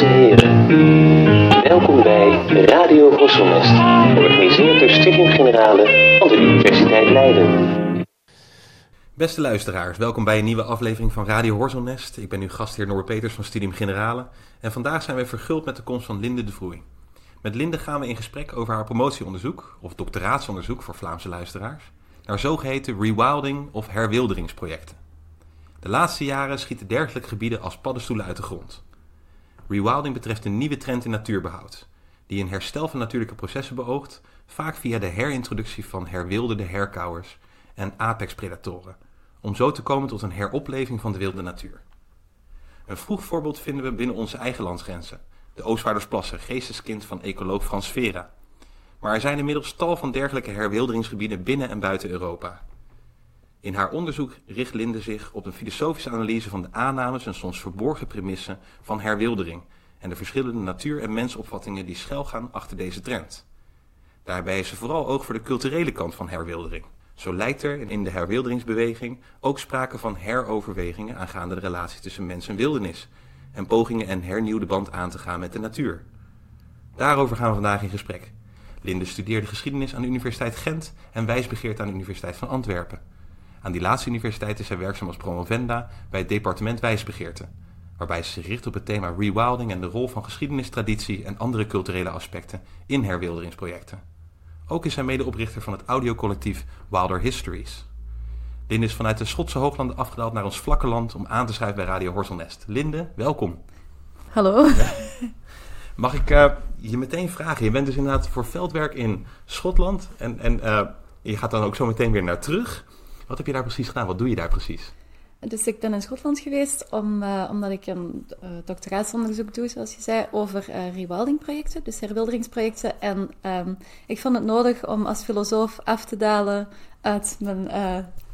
Heren, welkom bij Radio Horselnest, georganiseerd door Studium Generale van de Universiteit Leiden. Beste luisteraars, welkom bij een nieuwe aflevering van Radio Horselnest. Ik ben uw gastheer Noor Peters van Studium Generale en vandaag zijn we verguld met de komst van Linde de Vroei. Met Linde gaan we in gesprek over haar promotieonderzoek, of doctoraatsonderzoek voor Vlaamse luisteraars, naar zogeheten rewilding of herwilderingsprojecten. De laatste jaren schieten dergelijke gebieden als paddenstoelen uit de grond. Rewilding betreft een nieuwe trend in natuurbehoud, die een herstel van natuurlijke processen beoogt, vaak via de herintroductie van herwilderde herkauwers en apexpredatoren, om zo te komen tot een heropleving van de wilde natuur. Een vroeg voorbeeld vinden we binnen onze eigen landsgrenzen, de Oostvaardersplassen, geesteskind van ecoloog Frans Vera. Maar er zijn inmiddels tal van dergelijke herwilderingsgebieden binnen en buiten Europa. In haar onderzoek richt Linde zich op een filosofische analyse van de aannames en soms verborgen premissen van herwildering en de verschillende natuur- en mensopvattingen die schuilgaan achter deze trend. Daarbij is ze vooral oog voor de culturele kant van herwildering. Zo lijkt er in de herwilderingsbeweging ook sprake van heroverwegingen aangaande de relatie tussen mens en wildernis en pogingen een hernieuwde band aan te gaan met de natuur. Daarover gaan we vandaag in gesprek. Linde studeerde geschiedenis aan de Universiteit Gent en wijsbegeerte aan de Universiteit van Antwerpen. Aan die laatste universiteit is zij werkzaam als promovenda bij het departement wijsbegeerte, waarbij ze zich richt op het thema rewilding en de rol van geschiedenistraditie en andere culturele aspecten in herwilderingsprojecten. Ook is zij medeoprichter van het audiocollectief Wilder Histories. Linde is vanuit de Schotse hooglanden afgedaald naar ons vlakke land om aan te schrijven bij Radio Horselnest. Linde, welkom. Hallo. Mag ik uh, je meteen vragen? Je bent dus inderdaad voor veldwerk in Schotland en, en uh, je gaat dan ook zo meteen weer naar terug. Wat heb je daar precies gedaan? Wat doe je daar precies? Dus ik ben in Schotland geweest om, uh, omdat ik een uh, doctoraatsonderzoek doe, zoals je zei, over uh, rewilding-projecten, dus herwilderingsprojecten. En um, ik vond het nodig om als filosoof af te dalen uit mijn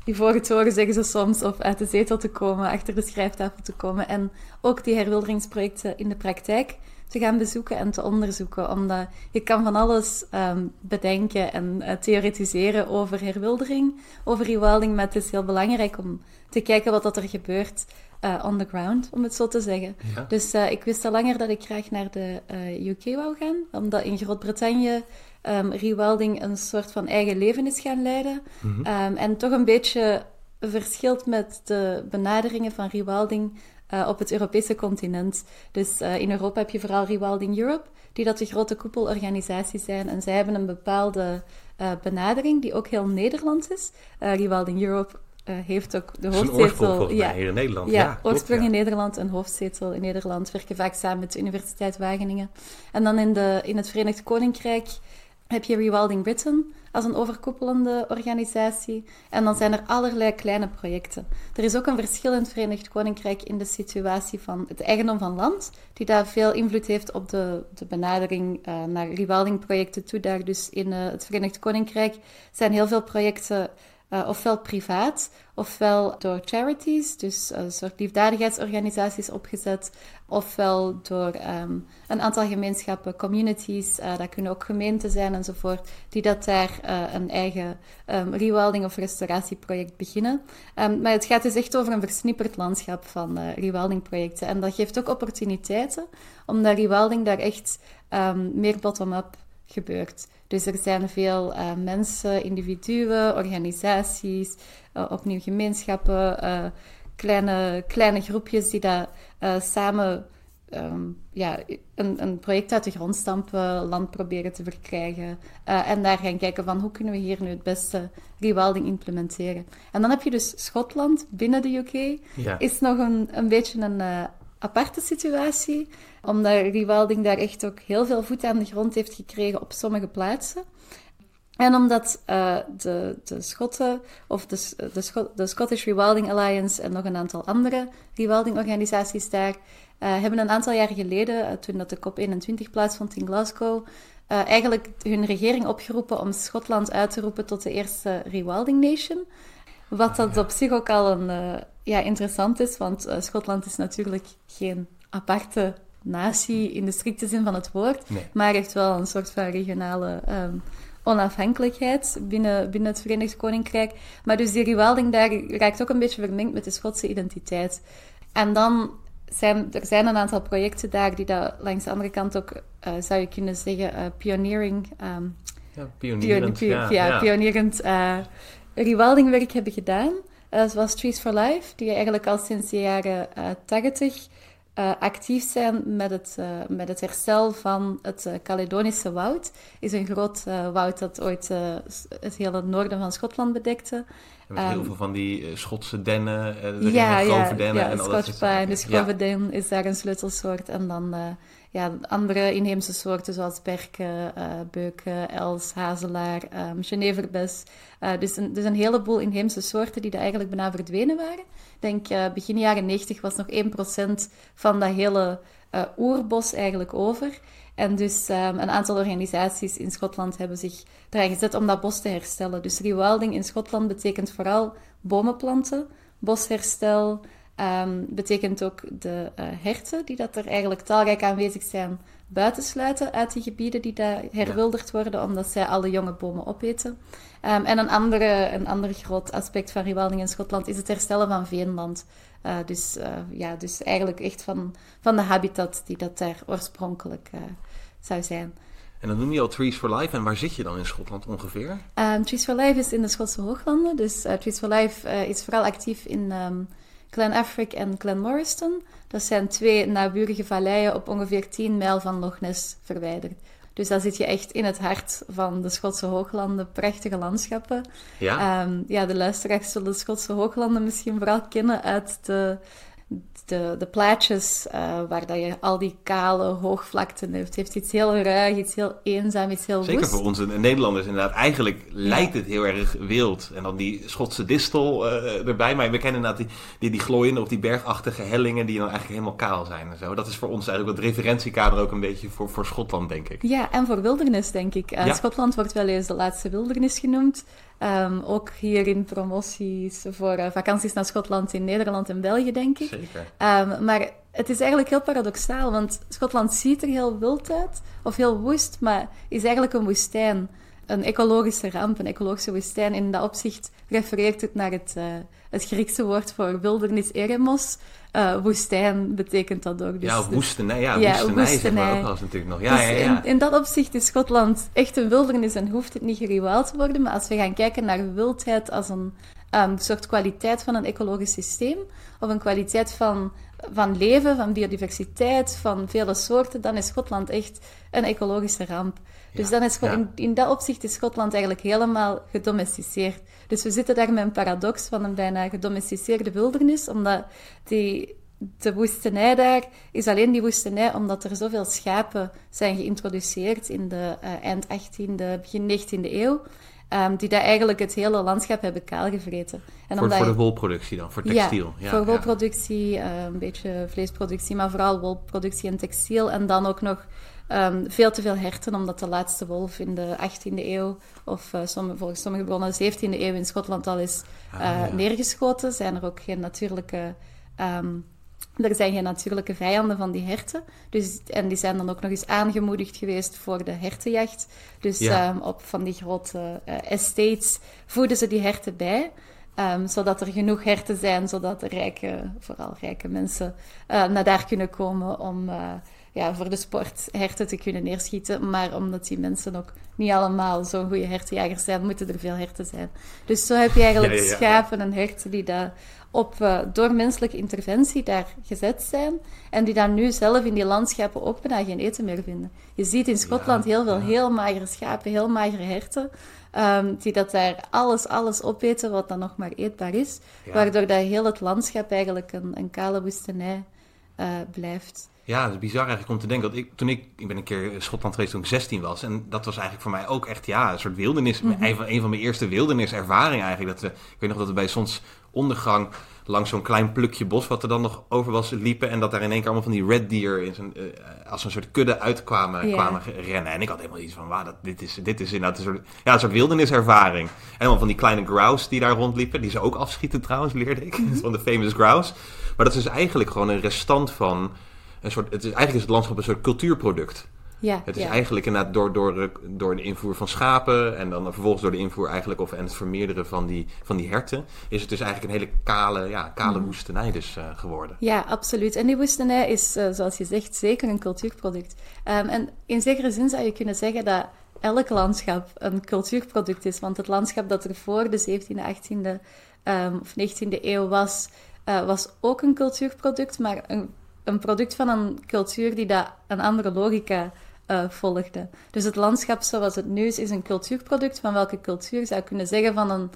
ivoren toren, zeggen ze soms, of uit de zetel te komen, achter de schrijftafel te komen. En ook die herwilderingsprojecten in de praktijk te gaan bezoeken en te onderzoeken. Omdat je kan van alles um, bedenken en uh, theoretiseren over herwildering, over rewilding, maar het is heel belangrijk om te kijken wat dat er gebeurt uh, on the ground, om het zo te zeggen. Ja. Dus uh, ik wist al langer dat ik graag naar de UK wou gaan, omdat in Groot-Brittannië um, rewilding een soort van eigen leven is gaan leiden. Mm -hmm. um, en toch een beetje verschilt met de benaderingen van rewilding uh, op het Europese continent. Dus uh, in Europa heb je vooral Rewilding Europe, die dat de grote koepelorganisaties zijn. En zij hebben een bepaalde uh, benadering die ook heel Nederlands is. Rewilding Europe heeft ook de hoofdzetel... ja, hier in Nederland. Ja, ja oorsprong in Nederland, een hoofdzetel in Nederland. Werken vaak samen met de Universiteit Wageningen. En dan in, de, in het Verenigd Koninkrijk heb je Rewilding Britain als een overkoepelende organisatie. En dan zijn er allerlei kleine projecten. Er is ook een verschil in het Verenigd Koninkrijk in de situatie van het eigendom van land, die daar veel invloed heeft op de, de benadering uh, naar rewilding-projecten toe. Daar dus in uh, het Verenigd Koninkrijk zijn heel veel projecten uh, ofwel privaat, ofwel door charities, dus een soort liefdadigheidsorganisaties opgezet, ofwel door um, een aantal gemeenschappen, communities, uh, dat kunnen ook gemeenten zijn enzovoort, die dat daar uh, een eigen um, rewilding of restauratieproject beginnen. Um, maar het gaat dus echt over een versnipperd landschap van rewildingprojecten. En dat geeft ook opportuniteiten, omdat rewilding daar echt meer bottom-up gebeurt. Dus er zijn veel uh, mensen, individuen, organisaties, uh, opnieuw gemeenschappen, uh, kleine, kleine groepjes die daar samen um, ja, een, een, project uit de grond stampen, land proberen te verkrijgen. en daar gaan kijken van hoe kunnen we hier nu het beste rewilding implementeren. En dan heb je dus Schotland binnen de UK. Ja. Is nog een, een beetje een aparte situatie, omdat rewilding daar echt ook heel veel voet aan de grond heeft gekregen op sommige plaatsen. En omdat uh, de, de Schotten, of de, de, de, Scottish Rewilding Alliance en nog een aantal andere rewilding-organisaties daar, uh, hebben een aantal jaar geleden, uh, toen dat de COP21 plaatsvond in Glasgow, eigenlijk hun regering opgeroepen om Schotland uit te roepen tot de eerste Rewilding Nation. Wat dat op zich ook al een, ja, interessant is, want Schotland is natuurlijk geen aparte natie in de strikte zin van het woord, nee. maar heeft wel een soort van regionale um, onafhankelijkheid binnen, binnen het Verenigd Koninkrijk. Maar dus die rewilding daar raakt ook een beetje vermengd met de Schotse identiteit. En dan zijn, er zijn een aantal projecten daar die dat langs de andere kant ook, uh, zou je kunnen zeggen, uh, pioneering... Um, ja, pionierend. Pio ja, ja, ja, pionierend uh, hebben gedaan. Zoals Trees for Life, die eigenlijk al sinds de jaren 80 uh, actief zijn met het, uh, met het herstel van het uh, Caledonische woud. is een groot woud dat ooit het hele noorden van Schotland bedekte. En heel um, veel van die Schotse dennen, de ja, grove ja, dennen. Ja, en Scotch pine, dus grove ja. den is daar een sleutelsoort. En dan ja, andere inheemse soorten zoals berken, uh, beuken, els, hazelaar, um, geneverbes. Uh, dus, een, dus een heleboel inheemse soorten die daar eigenlijk bijna verdwenen waren. Ik denk uh, begin jaren 90 was nog 1% van dat hele oerbos eigenlijk over. En dus um, een aantal organisaties in Schotland hebben zich eraan gezet om dat bos te herstellen. Dus rewilding in Schotland betekent vooral bomen planten, bosherstel, Um, betekent ook de uh, herten, die dat er eigenlijk talrijk aanwezig zijn, buitensluiten uit die gebieden die daar herwilderd worden, omdat zij alle jonge bomen opeten. Um, en een, andere, een ander groot aspect van rewilding in Schotland is het herstellen van veenland. Uh, dus, uh, ja, dus eigenlijk echt van, van de habitat die dat daar oorspronkelijk zou zijn. En dan noem je al Trees for Life. En waar zit je dan in Schotland ongeveer? Um, Trees for Life is in de Schotse Hooglanden. Dus Trees for Life is vooral actief in Glen Affric en Glen Morriston. Dat zijn twee naburige valleien op ongeveer 10 mijl van Loch Ness verwijderd. Dus daar zit je echt in het hart van de Schotse hooglanden, prachtige landschappen. Ja, um, ja de luisteraars zullen de Schotse hooglanden misschien vooral kennen uit de de, de plaatjes uh, waar dat je al die kale hoogvlakten hebt. Het heeft iets heel ruig, iets heel eenzaam, iets heel Zeker woest. voor ons Nederlanders inderdaad. Eigenlijk lijkt het heel erg wild. En dan die Schotse distel uh, erbij. Maar we kennen inderdaad die, die, die glooiende of die bergachtige hellingen die dan eigenlijk helemaal kaal zijn en zo. Dat is voor ons eigenlijk het referentiekader ook een beetje voor, voor Schotland, denk ik. Ja, en voor wildernis, denk ik. Uh, ja. Schotland wordt wel eens de laatste wildernis genoemd. Um, ook hier in promoties voor uh, vakanties naar Schotland in Nederland en België, denk ik. Zeker. Um, maar het is eigenlijk heel paradoxaal, want Schotland ziet er heel wild uit, of heel woest, maar is eigenlijk een woestijn. Een ecologische ramp, een ecologische woestijn. In dat opzicht refereert het naar het, uh, het Griekse woord voor wildernis, eremos. Uh, woestijn betekent dat ook. Dus, ja, woestenij. Ja, ja woestenij, woestenij. Zeg maar ook natuurlijk nog. Ja, dus ja, ja. In, in, dat opzicht is Schotland echt een wildernis en hoeft het niet gerewild te worden. Maar als we gaan kijken naar wildheid als een um, soort kwaliteit van een ecologisch systeem, of een kwaliteit van, van leven, van biodiversiteit, van vele soorten, dan is Schotland echt een ecologische ramp. Dus dan is, in, in dat opzicht is Schotland eigenlijk helemaal gedomesticeerd. Dus we zitten daar met een paradox van een bijna gedomesticeerde wildernis, omdat die, de woestenij daar is alleen die woestenij omdat er zoveel schapen zijn geïntroduceerd in de uh, eind 18e, begin 19e eeuw. Um, die daar eigenlijk het hele landschap hebben kaalgevreten. En voor, voor de wolproductie dan, voor textiel? Ja, ja voor wolproductie, ja. uh, een beetje vleesproductie, maar vooral wolproductie en textiel. En dan ook nog um, veel te veel herten, omdat de laatste wolf in de 18e eeuw, of uh, sommige, volgens sommige bronnen 17e eeuw in Schotland al is uh, ah, ja. neergeschoten. Zijn er ook geen natuurlijke... Um, er zijn geen natuurlijke vijanden van die herten. Dus, en die zijn dan ook nog eens aangemoedigd geweest voor de hertenjacht. Dus ja. um, op van die grote uh, estates voeden ze die herten bij. Um, zodat er genoeg herten zijn, zodat de rijke, vooral rijke mensen uh, naar daar kunnen komen om uh, ja, voor de sport herten te kunnen neerschieten. Maar omdat die mensen ook niet allemaal zo'n goede hertenjagers zijn, moeten er veel herten zijn. Dus zo heb je eigenlijk ja, ja, schapen en herten die daar op, uh, door menselijke interventie daar gezet zijn. En die dan nu zelf in die landschappen ook bijna geen eten meer vinden. Je ziet in Schotland heel veel heel magere schapen, heel magere herten. Um, die dat daar alles, alles opeten wat dan nog maar eetbaar is. Waardoor dat heel het landschap eigenlijk een, een kale woestenij uh, blijft. Ja, het is bizar eigenlijk om te denken dat ik toen ik, ik ben een keer in Schotland geweest toen ik 16 was. En dat was eigenlijk voor mij ook echt ja, een soort wildernis. Mm -hmm. een, van, een van mijn eerste wilderniservaringen eigenlijk. Dat we, ik weet nog dat we bij zonsondergang langs zo'n klein plukje bos wat er dan nog over was liepen. En dat daar in één keer allemaal van die red deer in zijn, uh, als een soort kudde uitkwamen yeah. kwamen rennen. En ik had helemaal iets van, wauw, dat, dit, is, dit is inderdaad een soort, ja, een soort wilderniservaring. En allemaal van die kleine grouse die daar rondliepen. Die ze ook afschieten trouwens, leerde ik. Mm -hmm. van de famous grouse. Maar dat is dus eigenlijk gewoon een restant van een soort, het is, eigenlijk is het landschap een soort cultuurproduct. Ja, Het is ja. eigenlijk inderdaad door, door, door de invoer van schapen en dan vervolgens door de invoer eigenlijk of en het vermeerderen van die, van die herten, is het dus eigenlijk een hele kale, ja, kale Mhm. woestenij dus eh, geworden. Ja, absoluut. En die woestenij is, eh, zoals je zegt, zeker een cultuurproduct. Ehm, en in zekere zin zou je kunnen zeggen dat elk landschap een cultuurproduct is. Want het landschap dat er voor de 17e, 18e ehm, of 19e eeuw was, eh, was ook een cultuurproduct, maar een, een product van een cultuur die dat een andere logica eh, volgde. Dus het landschap zoals het nu is, is een cultuurproduct van welke cultuur zou je kunnen zeggen van een,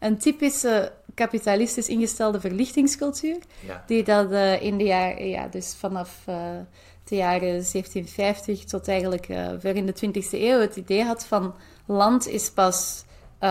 een typische kapitalistisch ingestelde verlichtingscultuur. Ja. Die dat eh, in de jaren, ja, dus vanaf eh, de jaren 1750 tot eigenlijk ver in de 20e eeuw het idee had van land is pas,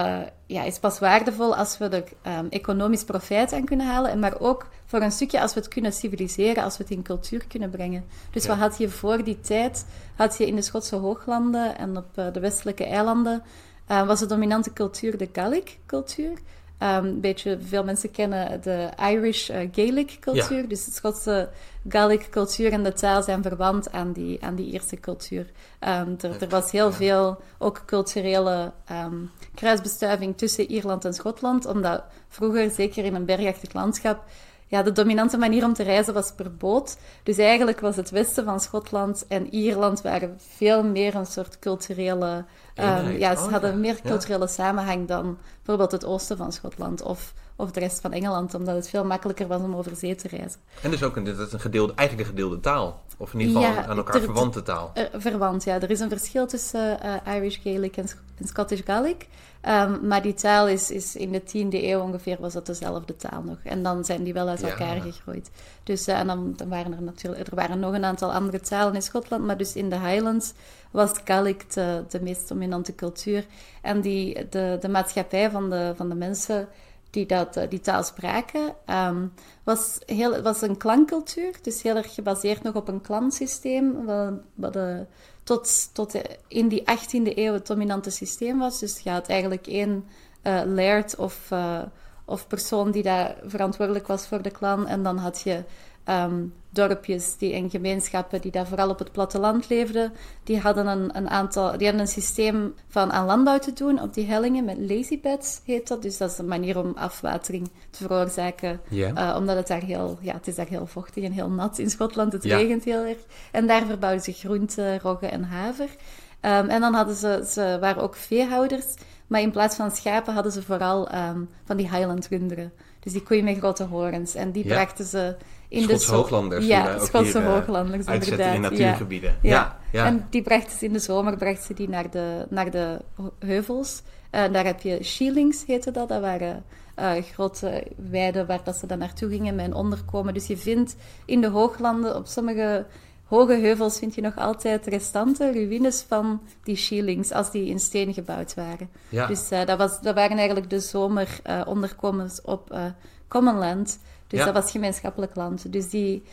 eh, ja, is pas waardevol als we er ehm, economisch profijt aan kunnen halen, en maar ook voor een stukje als we het kunnen civiliseren, als we het in cultuur kunnen brengen. Dus Ja. wat had je voor die tijd? Had je in de Schotse hooglanden en op eh, de westelijke eilanden eh, was de dominante cultuur de Gaelic-cultuur. Ehm, een beetje, veel mensen kennen de Irish eh, Gaelic cultuur. Dus de Schotse Gaelic cultuur en de taal zijn verwant aan die, aan die Ierse cultuur. Ehm, er, er was heel veel ook culturele ehm, kruisbestuiving tussen Ierland en Schotland, omdat vroeger, zeker in een bergachtig landschap, ja, de dominante manier om te reizen was per boot. Dus eigenlijk was het westen van Schotland en Ierland waren veel meer een soort culturele... ehm, ja, ze Oh, hadden ja. meer Ja. culturele samenhang dan bijvoorbeeld het oosten van Schotland of, of de rest van Engeland, omdat het veel makkelijker was om over zee te reizen. En dus ook een, dat is een gedeelde, eigenlijk een gedeelde taal. Of in ieder geval aan elkaar er- verwante taal. Verwant, ja. Er is een verschil tussen eh, Irish Gaelic en, Sc- en Scottish Gaelic. Ehm, maar die taal is, is in de 10e eeuw ongeveer was dat dezelfde taal nog. En dan zijn die wel uit Ja. elkaar gegroeid. Dus eh, en dan, dan waren er natuurlijk er waren nog een aantal andere talen in Schotland, maar dus in de Highlands was Gaelic de, de meest dominante cultuur. En die, de, de maatschappij van de, van de mensen die dat, eh, die taal spraken, ehm, was, heel, was een klankcultuur. Dus heel erg gebaseerd nog op een klansysteem, wat, wat eh, tot, tot in die 18e eeuw het dominante systeem was. Dus je had eigenlijk één eh laird of, eh, of persoon die daar verantwoordelijk was voor de klan. En dan had je ehm, dorpjes die, en gemeenschappen die daar vooral op het platteland leefden. Die hadden een, een aantal, die hadden een systeem van aan landbouw te doen op die hellingen met lazy beds heet dat. Dus dat is een manier om afwatering te veroorzaken. Eh, omdat het daar heel, ja, het is daar heel vochtig en heel nat in Schotland. Het Ja. regent heel erg. En daar verbouwden ze groenten, rogge en haver. Ehm, en dan hadden ze, ze waren ook veehouders. Maar in plaats van schapen hadden ze vooral ehm, van die Highland runderen. Dus die koeien met grote horens. En die Ja. brachten ze in Schotse de zo- hooglanders Ja, Schotse hier, eh, hooglanders, in inderdaad. Ja. natuurgebieden. Ja. Ja, ja. En die brachten ze in de zomer brachten ze die naar de, naar de heuvels. Eh, daar heb je shieldings, heette dat. Dat waren eh, grote weiden waar dat ze dan naartoe gingen met een onderkomen. Dus je vindt in de hooglanden, op sommige hoge heuvels, vind je nog altijd restanten, ruïnes van die shieldings, als die in steen gebouwd waren. Ja. Dus eh, dat, was, dat waren eigenlijk de zomeronderkomens op eh common land. Dus Ja. dat was gemeenschappelijk land. Dus die,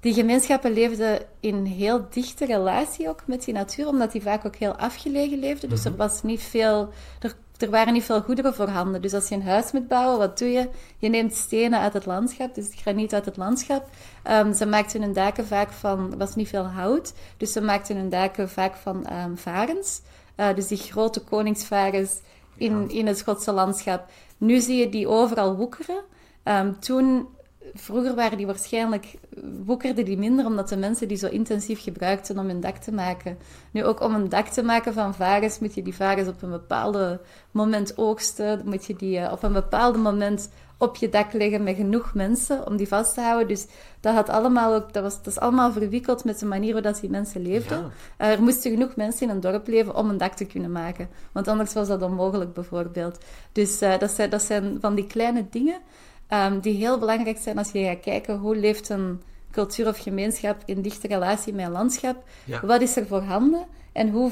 die gemeenschappen leefden in heel dichte relatie ook met die natuur, omdat die vaak ook heel afgelegen leefden. Dus er was niet veel... Er, er waren niet veel goederen voorhanden. Dus als je een huis moet bouwen, wat doe je? Je neemt stenen uit het landschap, dus graniet uit het landschap. Ehm, ze maakten hun daken vaak van... Er was niet veel hout, dus ze maakten hun daken vaak van ehm, varens. Eh, dus die grote koningsvarens in, in het Schotse landschap. Nu zie je die overal woekeren. Ehm, toen, vroeger waren die waarschijnlijk, woekerden die minder omdat de mensen die zo intensief gebruikten om hun dak te maken. Nu ook om een dak te maken van varens moet je die varens op een bepaald moment oogsten. Moet je die eh, op een bepaald moment op je dak leggen met genoeg mensen om die vast te houden. Dus dat, had allemaal ook, dat, was, dat is allemaal verwikkeld met de manier waarop die mensen leefden. Ja. Er moesten genoeg mensen in een dorp leven om een dak te kunnen maken. Want anders was dat onmogelijk, bijvoorbeeld. Dus eh, dat, zijn, dat zijn van die kleine dingen ehm, die heel belangrijk zijn als je gaat kijken hoe leeft een cultuur of gemeenschap in dichte relatie met een landschap. Ja. Wat is er voorhanden en hoe,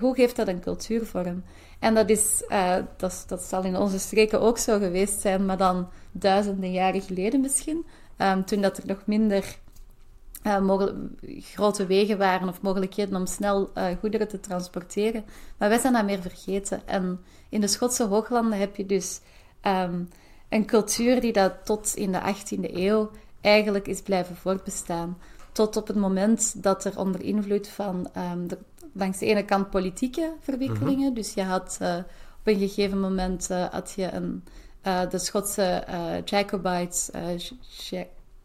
hoe geeft dat een cultuurvorm? En dat, is, eh, dat, dat zal in onze streken ook zo geweest zijn, maar dan duizenden jaren geleden misschien. Ehm, toen dat er nog minder eh, grote wegen waren of mogelijkheden om snel eh, goederen te transporteren. Maar wij zijn dat meer vergeten. En in de Schotse hooglanden heb je dus ehm, een cultuur die dat tot in de 18e eeuw eigenlijk is blijven voortbestaan. tot op het moment dat er onder invloed van ehm, de, langs de ene kant politieke verwikkelingen, dus je had uh, op een gegeven moment had je een, de Schotse Jacobites,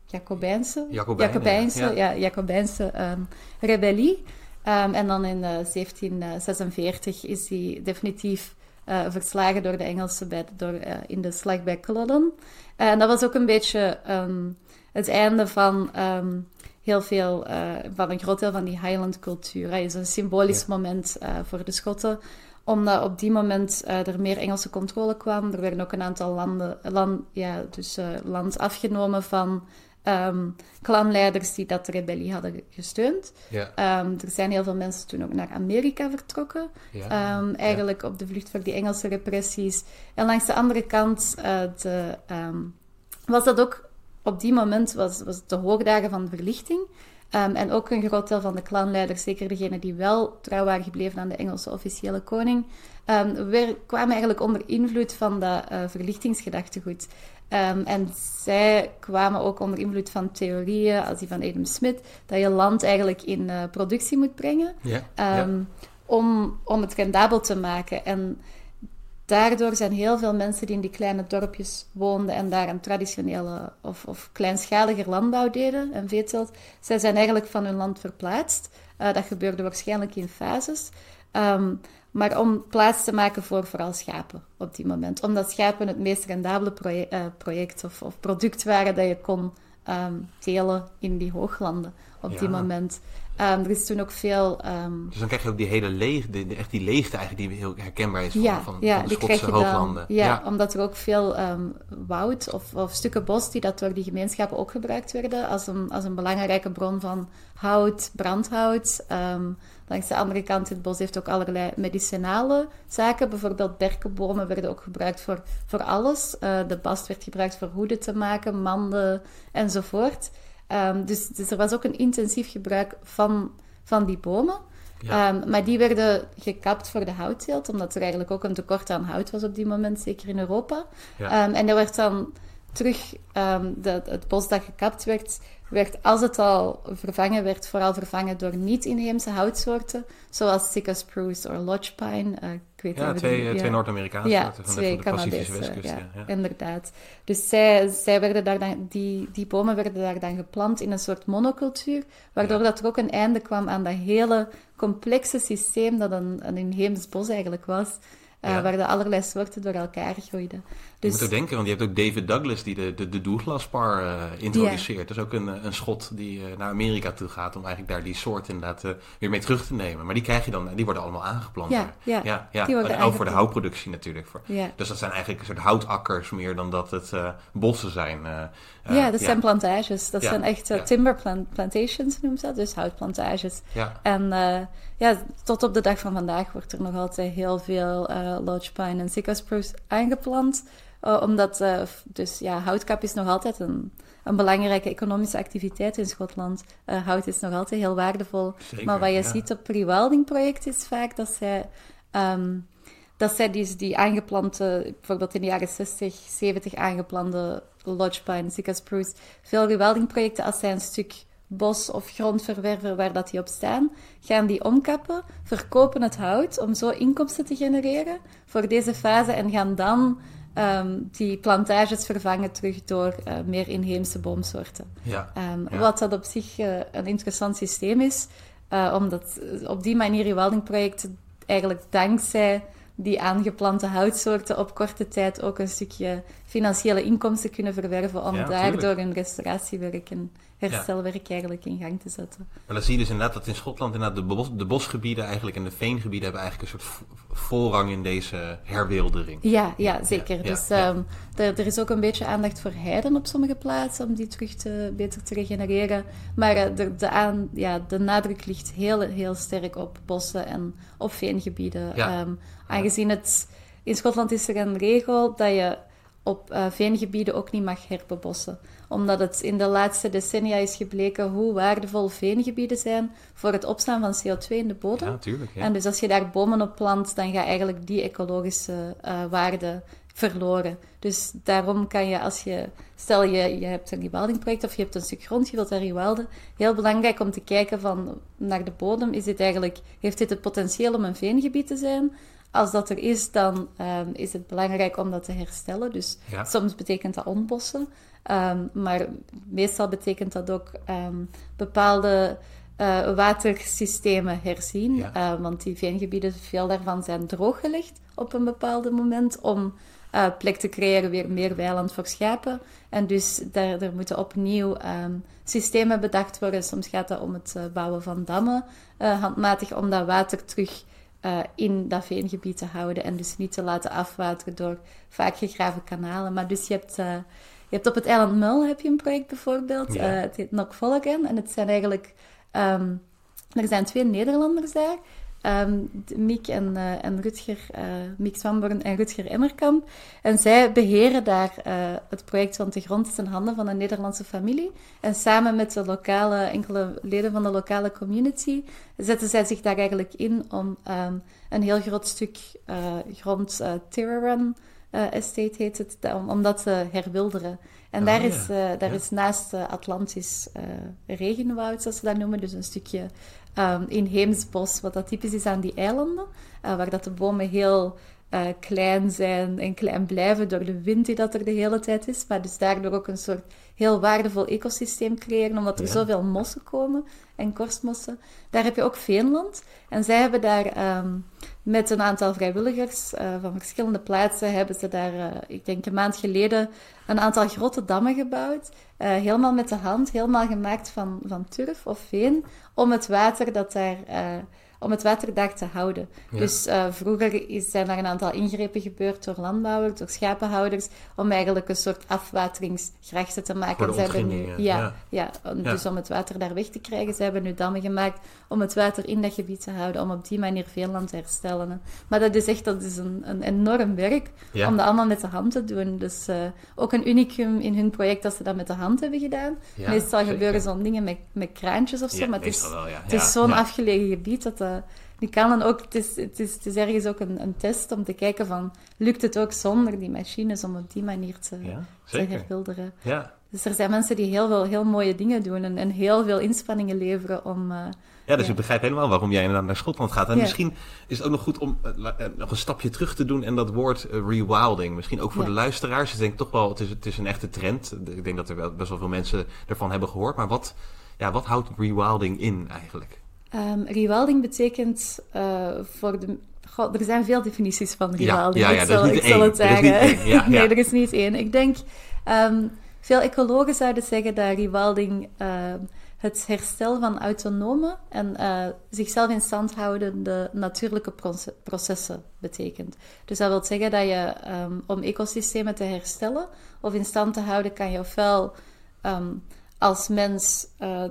Jacobijnse, Jacobijnse, ja. ja Jacobijnse um, rebellie. Um, en dan in 1746 is die definitief uh, verslagen door de Engelsen bij, door, uh, in de slag bij Culloden. En dat was ook een beetje um, het einde van um, heel veel, van een groot deel van die Highland-cultuur. Het is een symbolisch ja. moment voor de Schotten, omdat op die moment er meer Engelse controle kwam. Er werden ook een aantal landen, land, ja, dus, land afgenomen van um, clanleiders die dat rebellie hadden gesteund. Ja. Um, er zijn heel veel mensen toen ook naar Amerika vertrokken. Ja. Um, eigenlijk ja. op de vlucht voor die Engelse repressies. En langs de andere kant uh, de, was dat ook op die moment was, was de hoogdagen van de verlichting. Um, en ook een groot deel van de clanleiders, zeker degenen die wel trouw waren gebleven aan de Engelse officiële koning, um, weer, kwamen eigenlijk onder invloed van dat uh, verlichtingsgedachtegoed. Um, en zij kwamen ook onder invloed van theorieën, als die van Adam Smith, dat je land eigenlijk in uh, productie moet brengen ja, ja. Om, om het rendabel te maken. En daardoor zijn heel veel mensen die in die kleine dorpjes woonden en daar een traditionele of, of kleinschaliger landbouw deden en veeteelt, zij zijn eigenlijk van hun land verplaatst. Uh, dat gebeurde waarschijnlijk in fases. Um, maar om plaats te maken voor vooral schapen op die moment. Omdat schapen het meest rendabele project, uh, project of, of, product waren dat je kon um, telen in die hooglanden op ja. die moment. Um, er is toen ook veel... Um... Dus dan krijg je ook die hele leegte, echt die leegte eigenlijk die heel herkenbaar is van, ja, van, ja, van de Schotse hooglanden. Dan, ja, omdat er ook veel woud of, of, stukken bos die dat door die gemeenschappen ook gebruikt werden als een, als een belangrijke bron van hout, brandhout. Langs de andere kant, het bos heeft ook allerlei medicinale zaken. Bijvoorbeeld berkenbomen werden ook gebruikt voor, voor alles. Uh, de bast werd gebruikt voor hoeden te maken, manden enzovoort. Um, dus, dus, er was ook een intensief gebruik van, van die bomen. Ja. Um, maar die werden gekapt voor de houtteelt, omdat er eigenlijk ook een tekort aan hout was op die moment, zeker in Europa. Ja. Um, en er werd dan terug, de, het bos dat gekapt werd, werd, als het al vervangen werd, vooral vervangen door niet-inheemse houtsoorten, zoals Sitka spruce of lodge pine. Uh, ik weet ja, twee, die, twee Noord-Amerikaanse ja, soorten van twee de, van de Pacifische westkust. Ja, ja, inderdaad. Dus zij, zij werden daar dan, die, die bomen werden daar dan geplant in een soort monocultuur, waardoor dat er ook een einde kwam aan dat hele complexe systeem dat een, een inheems bos eigenlijk was. Uh, ja. waar de allerlei soorten door elkaar groeiden. Dus... Je moet ook denken, want je hebt ook David Douglas die de, de, de uh, introduceert. Dat is ook een, een schot die uh, naar Amerika toe gaat om eigenlijk daar die soort inderdaad weer mee terug te nemen. Maar die krijg je dan, die worden allemaal aangeplant. Ja, ja. ja, ja. Die worden ook voor de houtproductie natuurlijk. Voor. Dus dat zijn eigenlijk een soort houtakkers meer dan dat het bossen zijn. ja, dat zijn plantages. Dat zijn echt timber plant plantations noemen ze dat, dus houtplantages. En ja, tot op de dag van vandaag wordt er nog altijd heel veel lodge pine en cycas spruce aangeplant. Uh, omdat uh, dus, ja, houtkap is nog altijd een, een belangrijke economische activiteit in Schotland. Uh, hout is nog altijd heel waardevol. Zeker, maar wat je ja. ziet op rewilding-projecten is vaak dat zij, um, dat zij die, die aangeplante, bijvoorbeeld in de jaren 60, 70 aangeplante lodge pine, Sika spruce, veel rewilding-projecten, als zij een stuk bos of grond verwerven waar dat die op staan, gaan die omkappen, verkopen het hout om zo inkomsten te genereren voor deze fase en gaan dan um, die plantages vervangen terug door uh, meer inheemse boomsoorten. Ja, um, ja. Wat dat op zich uh, een interessant systeem is, uh, omdat op die manier rewilding-projecten eigenlijk dankzij die aangeplante houtsoorten op korte tijd ook een stukje financiële inkomsten kunnen verwerven om Ja, daardoor een restauratiewerk en herstelwerk eigenlijk in gang te zetten. Maar dan zie je dus inderdaad dat in Schotland inderdaad de, bos, de bosgebieden eigenlijk en de veengebieden hebben eigenlijk een soort vo- voorrang in deze herwildering. Ja, ja zeker. ja, dus ja. ehm, er, is ook een beetje aandacht voor heiden op sommige plaatsen om die terug te, beter te regenereren. Maar eh, de, de, aan, ja, de nadruk ligt heel, heel sterk op bossen en op veengebieden. Ehm, aangezien het... In Schotland is er een regel dat je op eh, veengebieden ook niet mag herbebossen. Omdat het in de laatste decennia is gebleken hoe waardevol veengebieden zijn voor het opslaan van CO2 in de bodem. Ja, tuurlijk. Ja. En dus als je daar bomen op plant, dan gaat eigenlijk die ecologische eh, waarde verloren. Dus daarom kan je als je, stel je, je hebt een rewilding of je hebt een stuk grond, je wilt daar rewilden, heel belangrijk om te kijken van naar de bodem, is dit eigenlijk, heeft dit het potentieel om een veengebied te zijn? Als dat er is, dan um, is het belangrijk om dat te herstellen. Dus Ja. soms betekent dat ontbossen, um, maar meestal betekent dat ook um, bepaalde uh, watersystemen herzien. Ja. Uh, want die veengebieden, veel daarvan zijn drooggelegd op een bepaald moment om uh, plek te creëren, weer meer weiland voor schapen. En dus daar, er moeten opnieuw um, systemen bedacht worden. Soms gaat het om het uh, bouwen van dammen, handmatig om dat water terug uh, in dat veengebied te houden. En dus niet te laten afwateren door vaak gegraven kanalen. Maar dus je hebt, uh, je hebt op het eiland Mull heb je een project bijvoorbeeld. Ja. Uh, het heet Knockvolligan. En het zijn eigenlijk... Um, er zijn twee Nederlanders daar. Um, Miek en, uh, en Rutger, uh, Miek Swamborn en Rutger Emmerkamp. En zij beheren daar uh, het project, want de grond is in handen van een Nederlandse familie. En samen met de lokale, enkele leden van de lokale community zetten zij zich daar eigenlijk in om um, een heel groot stuk grond, uh, Tirraran Estate heet het, om, om dat te herwilderen. En Oh, daar, ja. is, daar Ja. is naast Atlantisch regenwoud, zoals ze dat noemen, dus een stukje um, inheems bos, wat dat typisch is aan die eilanden, waar dat de bomen heel uh, klein zijn en klein blijven door de wind die dat er de hele tijd is, maar dus daardoor ook een soort heel waardevol ecosysteem creëren, omdat er Ja. zoveel mossen komen en korstmossen. Daar heb je ook veenland. En zij hebben daar um, met een aantal vrijwilligers uh, van verschillende plaatsen, hebben ze daar, uh, ik denk een maand geleden, een aantal grote dammen gebouwd. Uh, helemaal met de hand, helemaal gemaakt van, van turf of veen, om het water dat daar... om het water daar te houden. Ja. Dus uh, vroeger is, zijn er een aantal ingrepen gebeurd door landbouwers, door schapenhouders, om eigenlijk een soort afwateringsgrachten te maken. Ze hebben nu, ja, ja. ja, om- Ja. dus om het water daar weg te krijgen. Ze hebben nu dammen gemaakt om het water in dat gebied te houden, om op die manier veel land te herstellen. Maar dat is echt dat is een, een enorm werk om dat allemaal met de hand te doen. Dus uh, ook een unicum in hun project dat ze dat met de hand hebben gedaan. Meestal zeker. gebeuren zo'n dingen met, met kraantjes of zo, maar het is, wel, het zo'n afgelegen gebied dat dat... Die kan dan ook, het is, het, is, het is ergens ook een, een test om te kijken van, lukt het ook zonder die machines om op die manier te, Ja, te. Ja. Dus er zijn mensen die heel veel heel mooie dingen doen en, en heel veel inspanningen leveren om... Uh, Ja, dus Ja. ik begrijp helemaal waarom jij inderdaad naar Schotland gaat. En Ja. misschien is het ook nog goed om eh, eh, nog een stapje terug te doen en dat woord eh, rewilding. Misschien ook voor Ja. de luisteraars. Ik denk toch wel, het is, het is een echte trend. Ik denk dat er wel best wel veel mensen ervan hebben gehoord. Maar wat, ja, wat houdt rewilding in eigenlijk? Um, rewilding betekent uh, voor de. God, er zijn veel definities van rewilding. ja, ja, ik er is zal, ik het zeggen. nee, er is niet één. Ik denk, um, veel ecologen zouden zeggen dat rewilding uh, het herstel van autonome en uh, zichzelf in stand houdende natuurlijke proce- processen betekent. Dus dat wil zeggen dat je, um, om ecosystemen te herstellen of in stand te houden, kan je ofwel um, als mens uh,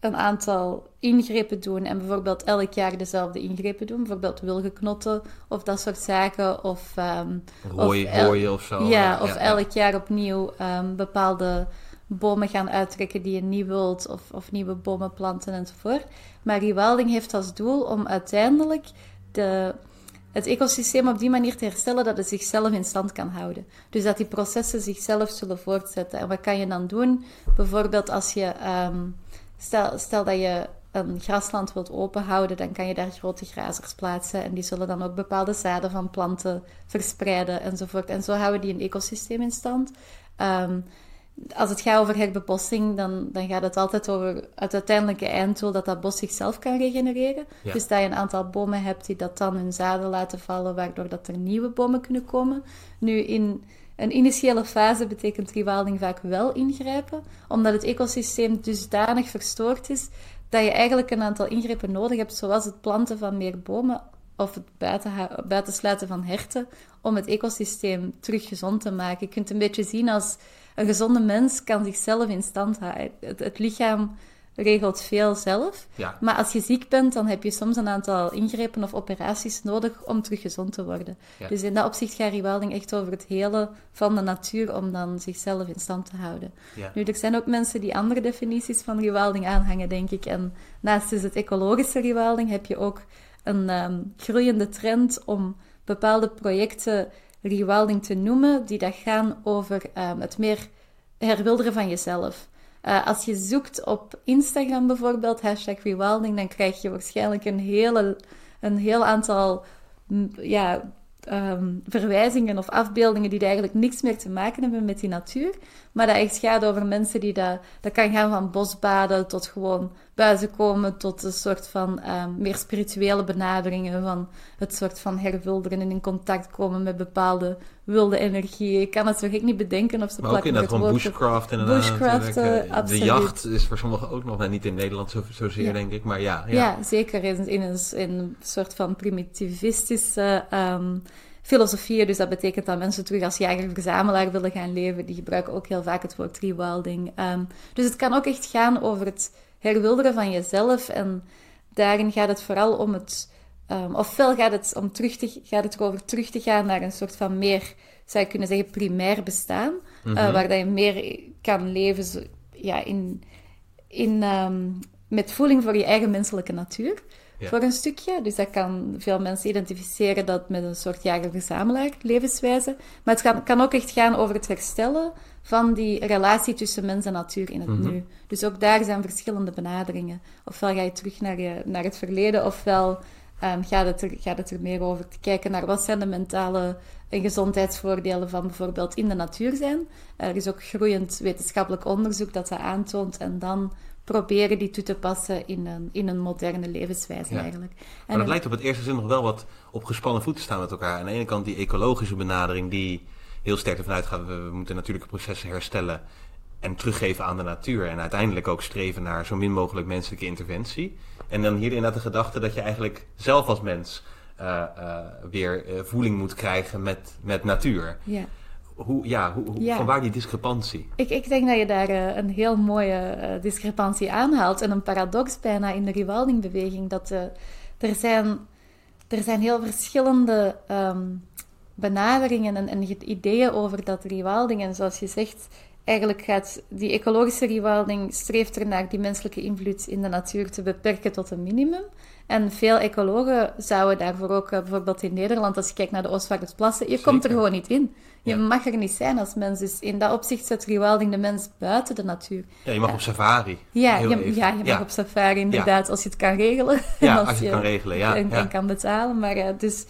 een aantal ingrepen doen en bijvoorbeeld elk jaar dezelfde ingrepen doen, bijvoorbeeld wilgenknotten of dat soort zaken, of, um, Rooi, of el- of zo. ja, of elk jaar opnieuw um, bepaalde bomen gaan uittrekken die je niet wilt, of, of nieuwe bomen planten enzovoort. Maar rewilding heeft als doel om uiteindelijk de, het ecosysteem op die manier te herstellen dat het zichzelf in stand kan houden. Dus dat die processen zichzelf zullen voortzetten. En wat kan je dan doen? Bijvoorbeeld als je, um, stel, stel dat je een grasland wilt openhouden, dan kan je daar grote grazers plaatsen en die zullen dan ook bepaalde zaden van planten verspreiden enzovoort. En zo houden die een ecosysteem in stand. Um, als het gaat over herbebossing, dan, dan gaat het altijd over het uiteindelijke einddoel dat dat bos zichzelf kan regenereren. Ja. Dus dat je een aantal bomen hebt die dat dan hun zaden laten vallen, waardoor dat er nieuwe bomen kunnen komen. Nu, in een initiële fase betekent rewilding vaak wel ingrijpen, omdat het ecosysteem dusdanig verstoord is dat je eigenlijk een aantal ingrepen nodig hebt, zoals het planten van meer bomen of het buitensluiten van herten, om het ecosysteem terug gezond te maken. Je kunt een beetje zien als een gezonde mens kan zichzelf in stand houden. Het lichaam regelt veel zelf. Ja. Maar als je ziek bent, dan heb je soms een aantal ingrepen of operaties nodig om terug gezond te worden. Ja. Dus in dat opzicht gaat rewilding echt over het hele van de natuur om dan zichzelf in stand te houden. Ja. Nu, er zijn ook mensen die andere definities van rewilding aanhangen, denk ik. En naast dus het ecologische rewilding heb je ook een um, groeiende trend om bepaalde projecten rewilding te noemen, die dat gaan over um, het meer herwilderen van jezelf. Uh, als je zoekt op Instagram bijvoorbeeld, hashtag rewilding, dan krijg je waarschijnlijk een, hele, een heel aantal ja, um, verwijzingen of afbeeldingen die eigenlijk niks meer te maken hebben met die natuur. Maar dat echt gaat over mensen die dat... Dat kan gaan van bosbaden tot gewoon buiten komen, tot een soort van um, meer spirituele benaderingen van het soort van herwilderen en in contact komen met bepaalde wilde energieën. Ik kan het zo gek niet bedenken of ze Maar ook inderdaad gewoon bushcraft inderdaad. Bushcraft, uh, De jacht is voor sommigen ook nog, niet in Nederland zo, zozeer ja. denk ik, maar ja. Ja, ja zeker in, in, een, in een soort van primitivistische... Um, filosofieën. Dus dat betekent dat mensen terug als jager-verzamelaar willen gaan leven. Die gebruiken ook heel vaak het woord rewilding. Um, dus het kan ook echt gaan over het herwilderen van jezelf. En daarin gaat het vooral om het... Um, ofwel gaat het, om terug te, gaat het erover terug te gaan naar een soort van meer, zou je kunnen zeggen, primair bestaan. Mm waar dat je meer kan leven ja, in, in, um, met voeling voor je eigen menselijke natuur voor een stukje. Dus dat kan veel mensen identificeren dat met een soort jager-verzamelaar levenswijze. Maar het kan, kan, ook echt gaan over het herstellen van die relatie tussen mens en natuur in het mhm. nu. Dus ook daar zijn verschillende benaderingen. Ofwel ga je terug naar, je, naar het verleden, ofwel um, gaat, het er, gaat het er meer over te kijken naar wat zijn de mentale en gezondheidsvoordelen van bijvoorbeeld in de natuur zijn. Er is ook groeiend wetenschappelijk onderzoek dat dat aantoont en dan proberen die toe te passen in een, in een moderne levenswijze eigenlijk. En maar dat lijkt op het eerste zin nog wel wat op gespannen voeten staan met elkaar. Aan de ene kant die ecologische benadering die heel sterk ervan uitgaat, we, we moeten natuurlijke processen herstellen en teruggeven aan de natuur. En uiteindelijk ook streven naar zo min mogelijk menselijke interventie. En dan hier inderdaad de gedachte dat je eigenlijk zelf als mens uh, uh, weer uh, voeling moet krijgen met, met natuur. Ja hoe, ja, hoe, ja. van waar die discrepantie? Ik, ik denk dat je daar een heel mooie discrepantie aanhaalt. En een paradox bijna in de rewilding-beweging. Dat er, zijn, er zijn heel verschillende um, benaderingen en, en, ideeën over dat rewilding. En zoals je zegt, eigenlijk gaat die ecologische rewilding streeft ernaar die menselijke invloed in de natuur te beperken tot een minimum. En veel ecologen zouden daarvoor ook, bijvoorbeeld in Nederland, als je kijkt naar de Oostvaardersplassen, je komt er gewoon niet in. Je mag er niet zijn als mens. Dus in dat opzicht zet rewilding de mens buiten de natuur. Ja, je mag op safari. Ja, je, ja, je mag op safari inderdaad, als je het kan regelen. Ja, als, als je het kan regelen, ja. En, kan betalen. Maar, uh, dus,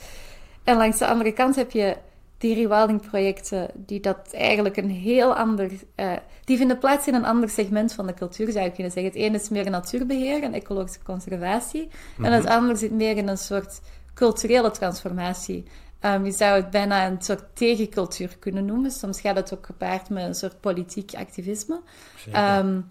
en langs de andere kant heb je die rewilding-projecten die dat eigenlijk een heel ander... Uh, die vinden plaats in een ander segment van de cultuur, zou je kunnen zeggen. Het ene is meer natuurbeheer en ecologische conservatie. En het mhm. andere zit meer in een soort culturele transformatie. Um, je zou het bijna een soort tegencultuur kunnen noemen. Soms gaat het ook gepaard met een soort politiek activisme. Um,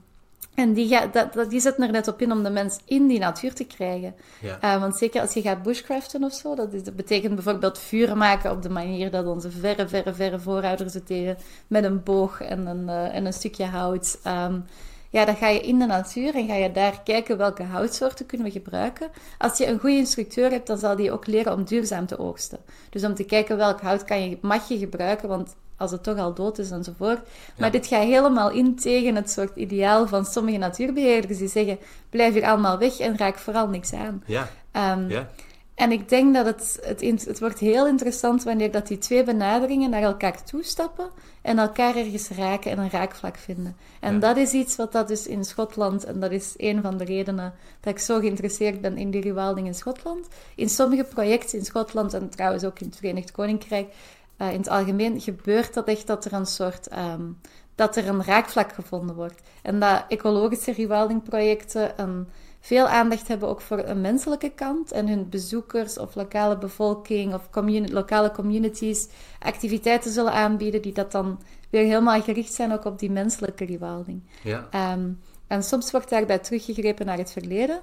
en die, gaat, dat, die zet er net op in om de mens in die natuur te krijgen. Ja. Uh, want zeker als je gaat bushcraften of zo, dat, is, dat, betekent bijvoorbeeld vuur maken op de manier dat onze verre, verre, verre voorouders het deden. Met een boog en een, uh, en een stukje hout. Um, ja, dan ga je in de natuur en ga je daar kijken welke houtsoorten kunnen we gebruiken. Als je een goede instructeur hebt, dan zal die ook leren om duurzaam te oogsten. Dus om te kijken welk hout kan je, mag je gebruiken, want als het toch al dood is enzovoort. Maar dit gaat helemaal in tegen het soort ideaal van sommige natuurbeheerders die zeggen, blijf hier allemaal weg en raak vooral niks aan. Ja. Um, ja. En ik denk dat het, het, het wordt heel interessant wanneer dat die twee benaderingen naar elkaar toestappen en elkaar ergens raken en een raakvlak vinden. En dat is iets wat dat dus in Schotland, en dat is een van de redenen dat ik zo geïnteresseerd ben in die rewilding in Schotland. In sommige projecten in Schotland en trouwens ook in het Verenigd Koninkrijk, uh, in het algemeen gebeurt dat echt dat er een soort um, dat er een raakvlak gevonden wordt. En dat ecologische rewilding-projecten een veel aandacht hebben ook voor een menselijke kant en hun bezoekers of lokale bevolking of lokale communities activiteiten zullen aanbieden die dat dan weer helemaal gericht zijn ook op die menselijke rewilding. Ja. Um, en soms wordt daarbij teruggegrepen naar het verleden,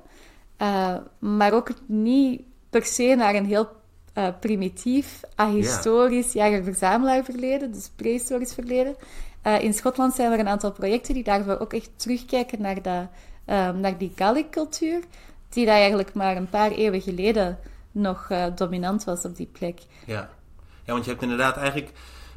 uh, maar ook niet per se naar een heel uh, primitief, ahistorisch, ja. jager-verzamelaar verleden, dus prehistorisch verleden. Uh, in Schotland zijn er een aantal projecten die daarvoor ook echt terugkijken naar dat um, naar die Gaelic-cultuur, die daar eigenlijk maar een paar eeuwen geleden nog uh, dominant was op die plek. Ja. ja, want je hebt inderdaad eigenlijk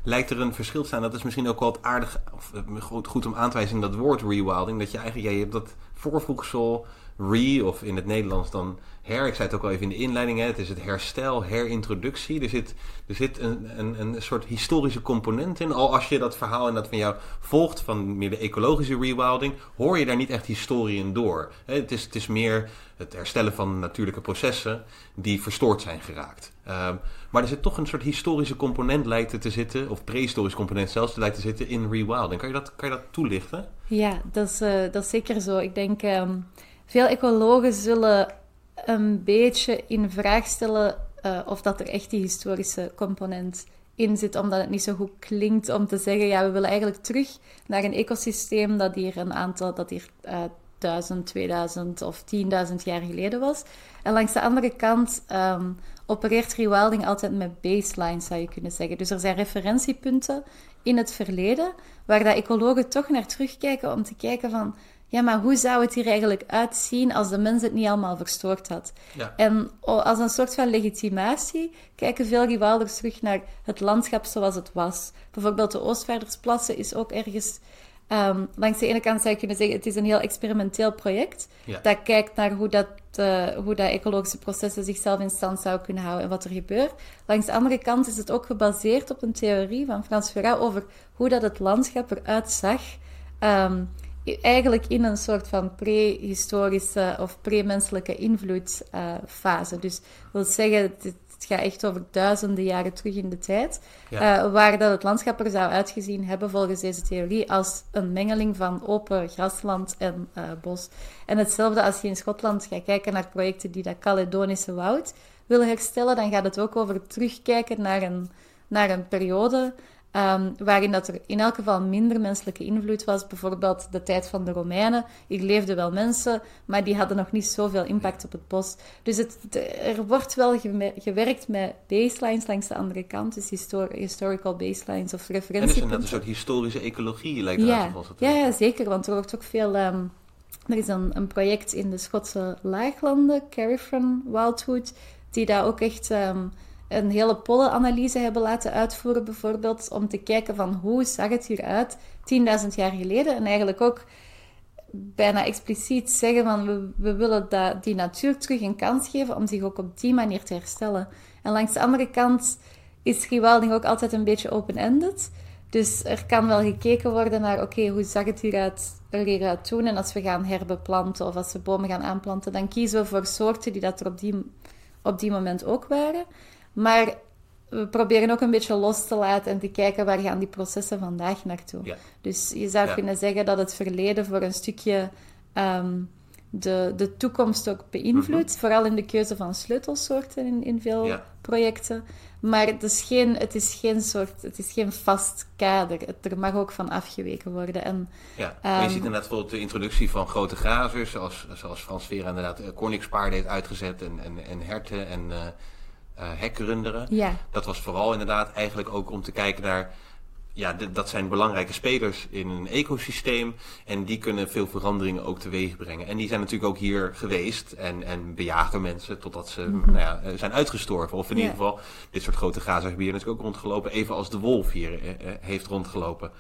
lijkt er een verschil te staan. Dat is misschien ook wel het aardig, of goed, goed om aan te wijzen, dat woord rewilding. Dat je eigenlijk, ja, je hebt dat voorvoegsel re, of in het Nederlands dan her. Ik zei het ook al even in de inleiding, hè, het is het herstel, herintroductie. Er zit, er zit een, een, een soort historische component in. Al als je dat verhaal en dat van jou volgt, van meer de ecologische rewilding, hoor je daar niet echt historie in door. Het, is, het is meer het herstellen van natuurlijke processen die verstoord zijn geraakt. Ehm, maar er zit toch een soort historische component lijkt te zitten, of prehistorische component zelfs, lijkt te zitten in rewilding. Kan je dat, kan je dat toelichten? Ja, dat is, uh, dat is zeker zo. Ik denk, um, veel ecologen zullen een beetje in vraag stellen uh, of dat er echt die historische component in zit, omdat het niet zo goed klinkt om te zeggen, ja, we willen eigenlijk terug naar een ecosysteem dat hier een aantal, dat hier uh, 1000, 2000 of 10.000 jaar geleden was. En langs de andere kant um, opereert rewilding altijd met baselines, zou je kunnen zeggen. Dus er zijn referentiepunten in het verleden waar dat ecologen toch naar terugkijken om te kijken van ja, maar hoe zou het hier eigenlijk uitzien als de mens het niet allemaal verstoord had? Ja. En als een soort van legitimatie kijken veel rewilders terug naar het landschap zoals het was. Bijvoorbeeld de Oostvaardersplassen is ook ergens... Um, langs de ene kant zou je kunnen zeggen, het is een heel experimenteel project. Ja. Dat kijkt naar hoe dat, uh, hoe dat ecologische processen zichzelf in stand zouden kunnen houden en wat er gebeurt. Langs de andere kant is het ook gebaseerd op een theorie van Frans Ferrat over hoe dat het landschap eruit zag... Um, eigenlijk in een soort van prehistorische of pre-menselijke invloedfase. Uh, dus dat wil zeggen, het, gaat echt over duizenden jaren terug in de tijd, ja. uh, waar dat het landschap er zou uitgezien hebben volgens deze theorie als een mengeling van open grasland en uh, bos. En hetzelfde als je in Schotland gaat kijken naar projecten die dat Caledonische woud willen herstellen, dan gaat het ook over terugkijken naar een, naar een periode Um, waarin dat er in elk geval minder menselijke invloed was. Bijvoorbeeld de tijd van de Romeinen. Hier leefden wel mensen, maar die hadden nog niet zoveel impact op het bos. Dus het, er wordt wel gewerkt met baselines langs de andere kant. Dus historical baselines of referenties. En is een soort historische ecologie, lijkt het ja. Ja, ja, zeker. Want er wordt ook veel... Um, er is een, een, project in de Schotse laaglanden, Carriffon Wildwood, die daar ook echt... Um, een hele pollenanalyse hebben laten uitvoeren, bijvoorbeeld, om te kijken van hoe zag het hieruit 10.000 jaar geleden. En eigenlijk ook bijna expliciet zeggen van we, we willen dat, die natuur terug een kans geven om zich ook op die manier te herstellen. En langs de andere kant is rewilding ook altijd een beetje open-ended. Dus er kan wel gekeken worden naar, oké, hoe zag het hieruit, er hieruit toen? En als we gaan herbeplanten of als we bomen gaan aanplanten, dan kiezen we voor soorten die dat er op die, op die moment ook waren. Maar we proberen ook een beetje los te laten en te kijken waar gaan die processen vandaag naartoe. Ja. Dus je zou kunnen zeggen dat het verleden voor een stukje um, de, de toekomst ook beïnvloedt. Mhm. Vooral in de keuze van sleutelsoorten in, in veel ja. projecten. Maar het is, geen, het, is geen soort, het is geen vast kader. Het, er mag ook van afgeweken worden. En, ja, je ziet inderdaad bijvoorbeeld de introductie van grote grazers, zoals, zoals Frans Vera inderdaad uh, Kornikspaarden heeft uitgezet en, en, en herten en... Uh, uh, hekrunderen. Ja. Dat was vooral inderdaad eigenlijk ook om te kijken naar ja, dat zijn belangrijke spelers in een ecosysteem. En die kunnen veel veranderingen ook teweeg brengen. En die zijn natuurlijk ook hier geweest en, en bejaagd door mensen totdat ze mm nou ja, zijn uitgestorven. Of in ieder geval, dit soort grote grazengebieden natuurlijk ook rondgelopen. Even als de wolf hier eh, eh heeft rondgelopen.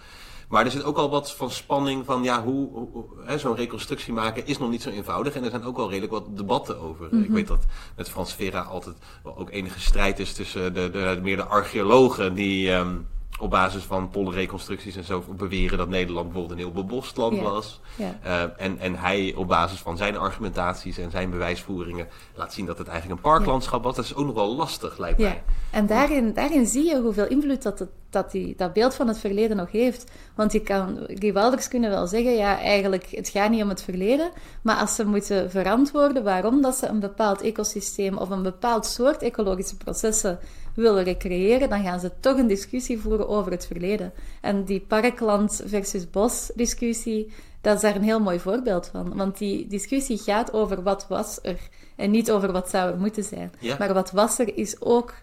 Maar er zit ook al wat van spanning van ja, hoe, hoe zo'n reconstructie maken is nog niet zo eenvoudig. En er zijn ook wel redelijk wat debatten over. Ik mhm. weet dat met Frans Vera altijd wel ook enige strijd is tussen de, de, de meer de archeologen die. Um, op basis van pollenreconstructies en zo beweren dat Nederland bijvoorbeeld een heel bebost land was. Ja. Uh, en, en hij op basis van zijn argumentaties en zijn bewijsvoeringen laat zien dat het eigenlijk een parklandschap was. Dat is ook nog wel lastig, lijkt mij. En daarin, daarin zie je hoeveel invloed dat, het, dat, die, dat beeld van het verleden nog heeft. Want je kan, geweldigs kunnen wel zeggen, ja, eigenlijk, het gaat niet om het verleden. Maar als ze moeten verantwoorden waarom dat ze een bepaald ecosysteem of een bepaald soort ecologische processen willen recreëren, dan gaan ze toch een discussie voeren over het verleden. En die parkland versus bos discussie, dat is daar een heel mooi voorbeeld van. Want die discussie gaat over wat was er en niet over wat zou er moeten zijn. Maar wat was er is ook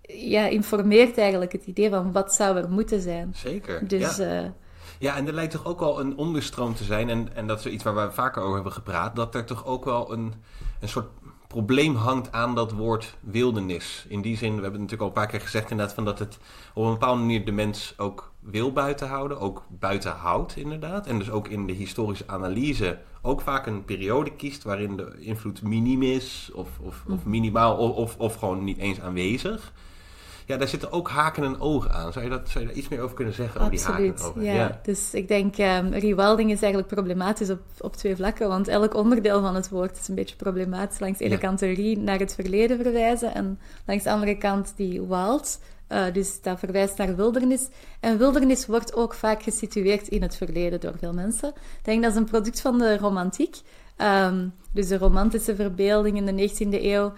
ja, informeert eigenlijk het idee van wat zou er moeten zijn. Zeker. Dus, ja. Uh, ja, en er lijkt toch ook wel een onderstroom te zijn, en, en dat is iets waar we vaker over hebben gepraat, dat er toch ook wel een, een soort probleem hangt aan dat woord wildernis. In die zin, we hebben het natuurlijk al een paar keer gezegd inderdaad, van dat het op een bepaalde manier de mens ook wil buiten houden, ook buiten houdt inderdaad. En dus ook in de historische analyse ook vaak een periode kiest waarin de invloed minim is of, of, of minimaal of, of, of gewoon niet eens aanwezig. Ja, daar zitten ook haken en ogen aan. Zou je, dat, zou je daar iets meer over kunnen zeggen? Absoluut, over die haken en ogen? ja. Dus ik denk, um, rewilding is eigenlijk problematisch op, op twee vlakken. Want elk onderdeel van het woord is een beetje problematisch. Langs de ene Ja. kant de re naar het verleden verwijzen. En langs de andere kant die wild. Uh, dus dat verwijst naar wildernis. En wildernis wordt ook vaak gesitueerd in het verleden door veel mensen. Ik denk dat is een product van de romantiek. Um, dus de romantische verbeelding in de 19e eeuw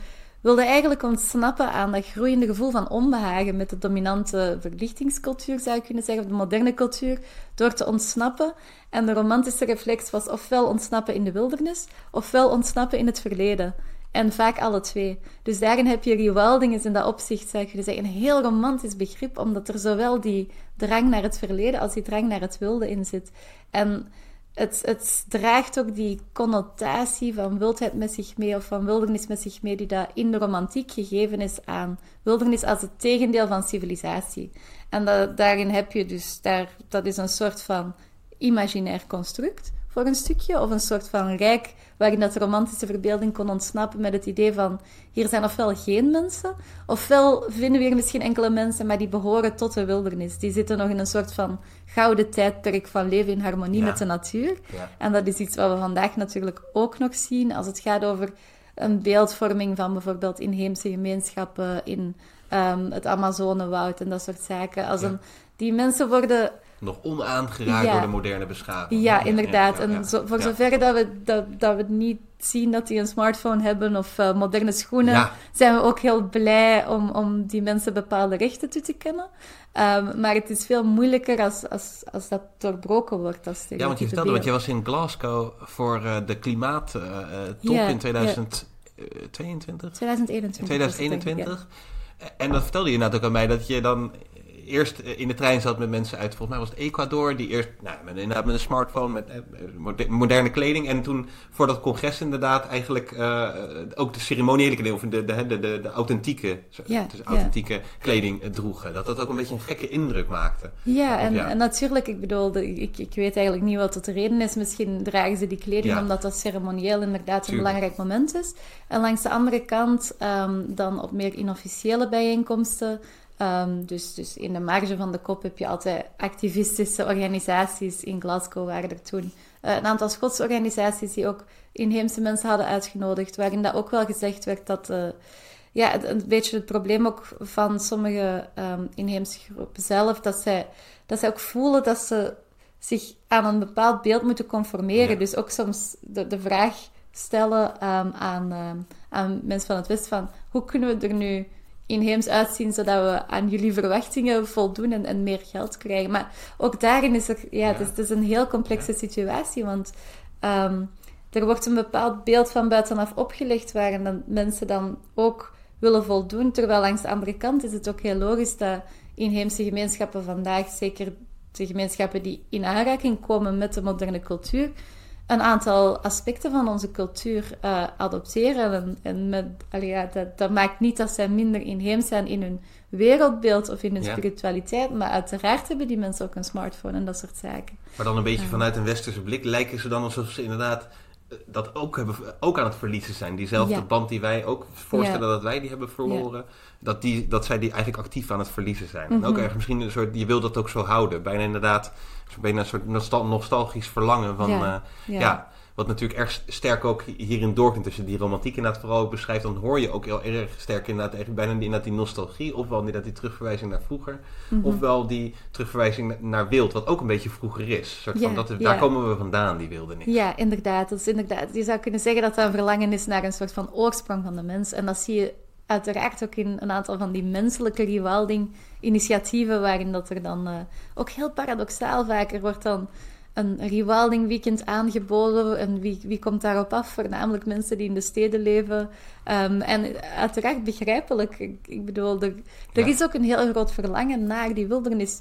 wilde eigenlijk ontsnappen aan dat groeiende gevoel van onbehagen met de dominante verlichtingscultuur, zou je kunnen zeggen, of de moderne cultuur, door te ontsnappen. En de romantische reflex was ofwel ontsnappen in de wildernis, ofwel ontsnappen in het verleden. En vaak alle twee. Dus daarin heb je rewilding is in dat opzicht, zou je kunnen zeggen, een heel romantisch begrip, omdat er zowel die drang naar het verleden als die drang naar het wilde in zit. En het, het, draagt ook die connotatie van wildheid met zich mee, of van wildernis met zich mee, die dat in de romantiek gegeven is aan wildernis als het tegendeel van civilisatie. En daarin heb je dus, daar, dat is een soort van imaginair construct voor een stukje, of een soort van rijk waarin dat de romantische verbeelding kon ontsnappen met het idee van hier zijn ofwel geen mensen, ofwel vinden we hier misschien enkele mensen, maar die behoren tot de wildernis. Die zitten nog in een soort van gouden tijdperk van leven in harmonie Ja. met de natuur. Ja. En dat is iets wat we vandaag natuurlijk ook nog zien als het gaat over een beeldvorming van bijvoorbeeld inheemse gemeenschappen in ehm, het Amazonewoud en dat soort zaken. Als een, die mensen worden Nog onaangeraakt Ja. door de moderne beschaving. ja, inderdaad. en zo, voor zover dat we, dat, dat we niet zien dat die een smartphone hebben of eh, moderne schoenen, zijn we ook heel blij om, om die mensen bepaalde rechten toe te kennen. Ehm, maar het is veel moeilijker als, als, als dat doorbroken wordt. Als Ja, want je vertelde, want je was in Glasgow voor eh, de klimaattop Ja, in ja. 2022? 2021. 2021. En dat vertelde je ook aan mij, dat je dan eerst eh, in de trein zat met mensen uit, volgens mij was het Ecuador, die eerst, nou, met, inderdaad met een smartphone, met eh, mode- moderne kleding. En toen voor dat congres inderdaad eigenlijk eh, ook de ceremoniële kleding, of de, de, de, authentieke, dus authentieke kleding droegen. Dat dat ook een beetje een gekke indruk maakte. Ja, en, Ja. en natuurlijk, ik bedoel, ik, ik weet eigenlijk niet wat de reden is. Misschien dragen ze die kleding Ja. omdat dat ceremonieel inderdaad een belangrijk moment is. En langs de andere kant, ehm, dan op meer inofficiële bijeenkomsten. Ehm, dus, dus in de marge van de kop heb je altijd activistische organisaties. In Glasgow waren er toen eh, een aantal Schotse organisaties die ook inheemse mensen hadden uitgenodigd. Waarin dat ook wel gezegd werd dat... eh, ja, het- een beetje het probleem ook van sommige ehm, inheemse groepen zelf, dat zij, dat zij ook voelen dat ze zich aan een bepaald beeld moeten conformeren. Ja. Dus ook soms de, de vraag stellen ehm, aan, aan mensen van het Westen van hoe kunnen we er nu inheems uitzien zodat we aan jullie verwachtingen voldoen en, en meer geld krijgen. Maar ook daarin is er, ja, Het, is, het is een heel complexe situatie, want ehm, er wordt een bepaald beeld van buitenaf opgelegd waarin dan mensen dan ook willen voldoen. Terwijl langs de andere kant is het ook heel logisch dat inheemse gemeenschappen vandaag, zeker de gemeenschappen die in aanraking komen met de moderne cultuur, een aantal aspecten van onze cultuur eh, adopteren. En, en met, allee, ja, dat, dat maakt niet dat zij minder inheems zijn in hun wereldbeeld of in hun Ja. spiritualiteit, maar uiteraard hebben die mensen ook een smartphone en dat soort zaken. Maar dan een beetje vanuit een westerse blik lijken ze dan alsof ze inderdaad dat ook, hebben, ook aan het verliezen zijn. Diezelfde Ja. band die wij ook voorstellen Ja. dat wij die hebben verloren. Dat, die, dat zij die eigenlijk actief aan het verliezen zijn. En Mhm. ook ergens misschien een soort, je wil dat ook zo houden. Bijna inderdaad, bijna een soort nostal- nostalgisch verlangen van... Ja. eh. Wat natuurlijk erg sterk ook hierin doorkomt tussen die romantiek inderdaad vooral beschrijft. Dan hoor je ook heel erg sterk inderdaad eigenlijk bijna inderdaad die nostalgie. Ofwel inderdaad die terugverwijzing naar vroeger. Mhm. Ofwel die terugverwijzing na- naar wild, wat ook een beetje vroeger is. Soort van, Ja, dat, ja. Daar komen we vandaan, die wildernis. Ja, inderdaad. Dat is inderdaad. Je zou kunnen zeggen dat dat een verlangen is naar een soort van oorsprong van de mens. En dat zie je uiteraard ook in een aantal van die menselijke rewilding-initiatieven, waarin dat er dan eh, ook heel paradoxaal vaak, er wordt dan een rewilding weekend aangeboden. En wie, wie komt daarop af? Voornamelijk mensen die in de steden leven. Ehm, en uiteraard begrijpelijk. Ik, ik bedoel, er, er Ja. is ook een heel groot verlangen naar die wildernis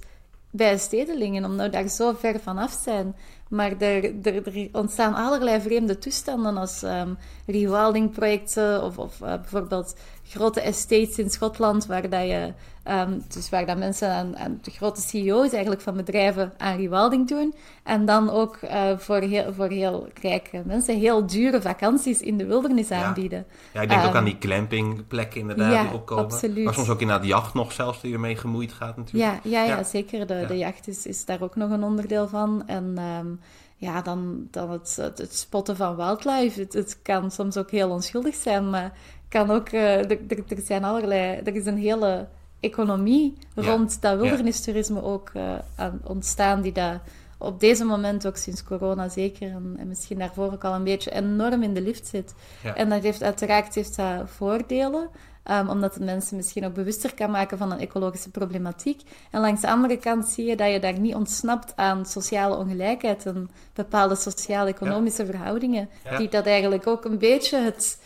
bij stedelingen, omdat we daar zo ver vanaf zijn. Maar er, er, er ontstaan allerlei vreemde toestanden als um, rewilding-projecten of, of uh, bijvoorbeeld grote estates in Schotland, waar, dat je, um, dus waar dat mensen aan, aan, de grote CEO's eigenlijk van bedrijven aan rewilding doen. En dan ook uh, voor, heel, voor heel rijke mensen heel dure vakanties in de wildernis Ja. aanbieden. Ja, ik denk ook Ehm, aan die glampingplekken inderdaad ja, die opkomen. absoluut. Maar soms ook inderdaad jacht nog zelfs die ermee gemoeid gaat natuurlijk. Ja, ja, ja, Ja. zeker. De, de jacht is, is daar ook nog een onderdeel van. En ehm, ja, dan, dan het, het, het spotten van wildlife. Het, het kan soms ook heel onschuldig zijn, maar kan ook... eh, er zijn allerlei... Er is een hele economie rond dat wildernistoerisme ook eh, aan ontstaan, die dat op deze moment ook sinds corona zeker, en, en misschien daarvoor ook al een beetje, enorm in de lift zit. Ja. En dat heeft uiteraard heeft dat voordelen, ehm, omdat het mensen misschien ook bewuster kan maken van een ecologische problematiek. En langs de andere kant zie je dat je daar niet ontsnapt aan sociale ongelijkheid en bepaalde sociaal-economische verhoudingen, Ja. die dat eigenlijk ook een beetje het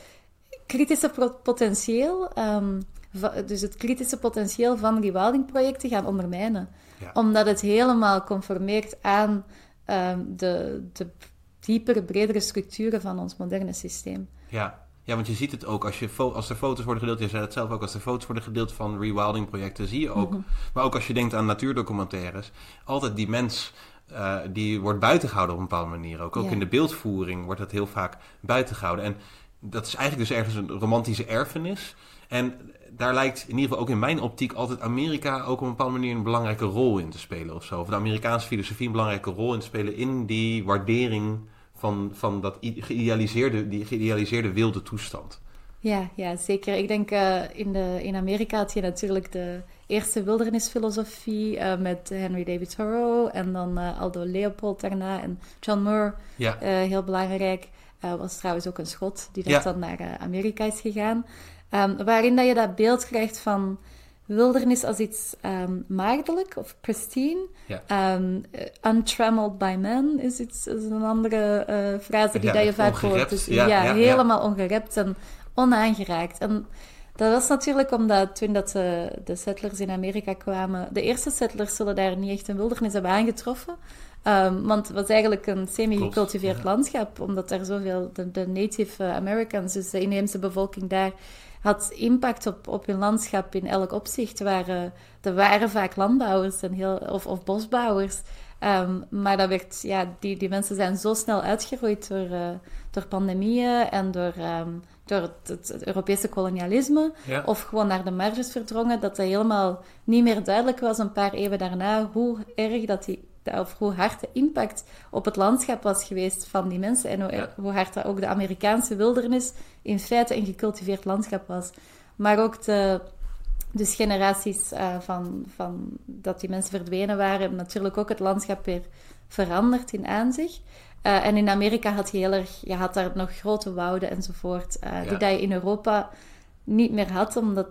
kritische potentieel, ehm, dus het kritische potentieel van rewilding-projecten gaan ondermijnen. Ja. Omdat het helemaal conformeert aan ehm, de, de diepere, bredere structuren van ons moderne systeem. Ja. ja, want je ziet het ook als, je als er foto's worden gedeeld. Je zei het zelf ook, als er foto's worden gedeeld van rewilding projecten, zie je ook. Maar ook als je denkt aan natuurdocumentaires, altijd die mens. eh, die wordt buitengehouden op een bepaalde manier. Ook, ook Ja. in de beeldvoering wordt dat heel vaak buitengehouden. En dat is eigenlijk dus ergens een romantische erfenis. En daar lijkt in ieder geval ook in mijn optiek altijd Amerika ook op een bepaalde manier een belangrijke rol in te spelen of zo. Of de Amerikaanse filosofie een belangrijke rol in te spelen in die waardering van, van dat geïdealiseerde, die geïdealiseerde wilde toestand. Ja, ja zeker. Ik denk eh, in, de, in Amerika had je natuurlijk de eerste wildernisfilosofie eh, met Henry David Thoreau en dan eh, Aldo Leopold daarna en John Moore, Ja, heel belangrijk. Eh, was trouwens ook een schot die Ja. dan naar eh, Amerika is gegaan. Ehm, waarin dat je dat beeld krijgt van wildernis als iets ehm maagdelijk of pristine. Ja. Ehm, eh, untrammeled by men is, iets, is een andere eh, frase die Ja, dat je vaak hoort. Dus, ja. helemaal ongerept en onaangeraakt. En dat was natuurlijk omdat toen dat de, de settlers in Amerika kwamen, de eerste settlers zullen daar niet echt een wildernis hebben aangetroffen. Ehm, want het was eigenlijk een semi-gecultiveerd ja. landschap, omdat er zoveel, de, de Native eh, Americans, dus de inheemse bevolking daar, had impact op, op hun landschap in elk opzicht. Waren, er waren vaak landbouwers en heel, of, of bosbouwers. Ehm, maar dat werd, ja, die, die mensen zijn zo snel uitgeroeid door, eh, door pandemieën en door, ehm, door het, het, het Europese kolonialisme. Ja. Of gewoon naar de marges verdrongen, dat dat helemaal niet meer duidelijk was een paar eeuwen daarna hoe erg dat die, of hoe hard de impact op het landschap was geweest van die mensen. En hoe, Ja. hoe hard dat ook de Amerikaanse wildernis in feite een gecultiveerd landschap was. Maar ook de, dus generaties eh, van, van dat die mensen verdwenen waren, hebben natuurlijk ook het landschap weer veranderd in aanzicht. Eh, en in Amerika had je heel erg, je had daar nog grote wouden enzovoort, eh, Ja. die dat je in Europa niet meer had, omdat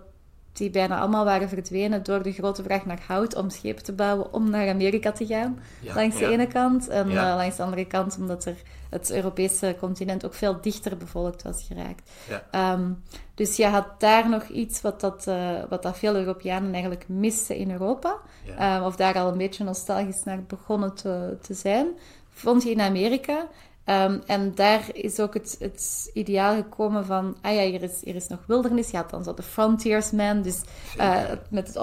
die bijna allemaal waren verdwenen door de grote vraag naar hout om schepen te bouwen om naar Amerika te gaan. Ja, langs de ja. ene kant. En Ja. eh, langs de andere kant omdat er het Europese continent ook veel dichter bevolkt was geraakt. Ehm, dus je had daar nog iets wat, dat, eh, wat dat veel Europeanen eigenlijk misten in Europa. Ehm, of daar al een beetje nostalgisch naar begonnen te, te zijn. Vond je in Amerika. Ehm, en daar is ook het, het ideaal gekomen van, ah ja, hier is, hier is nog wildernis. Je had dan zo de frontiersman, dus eh, met het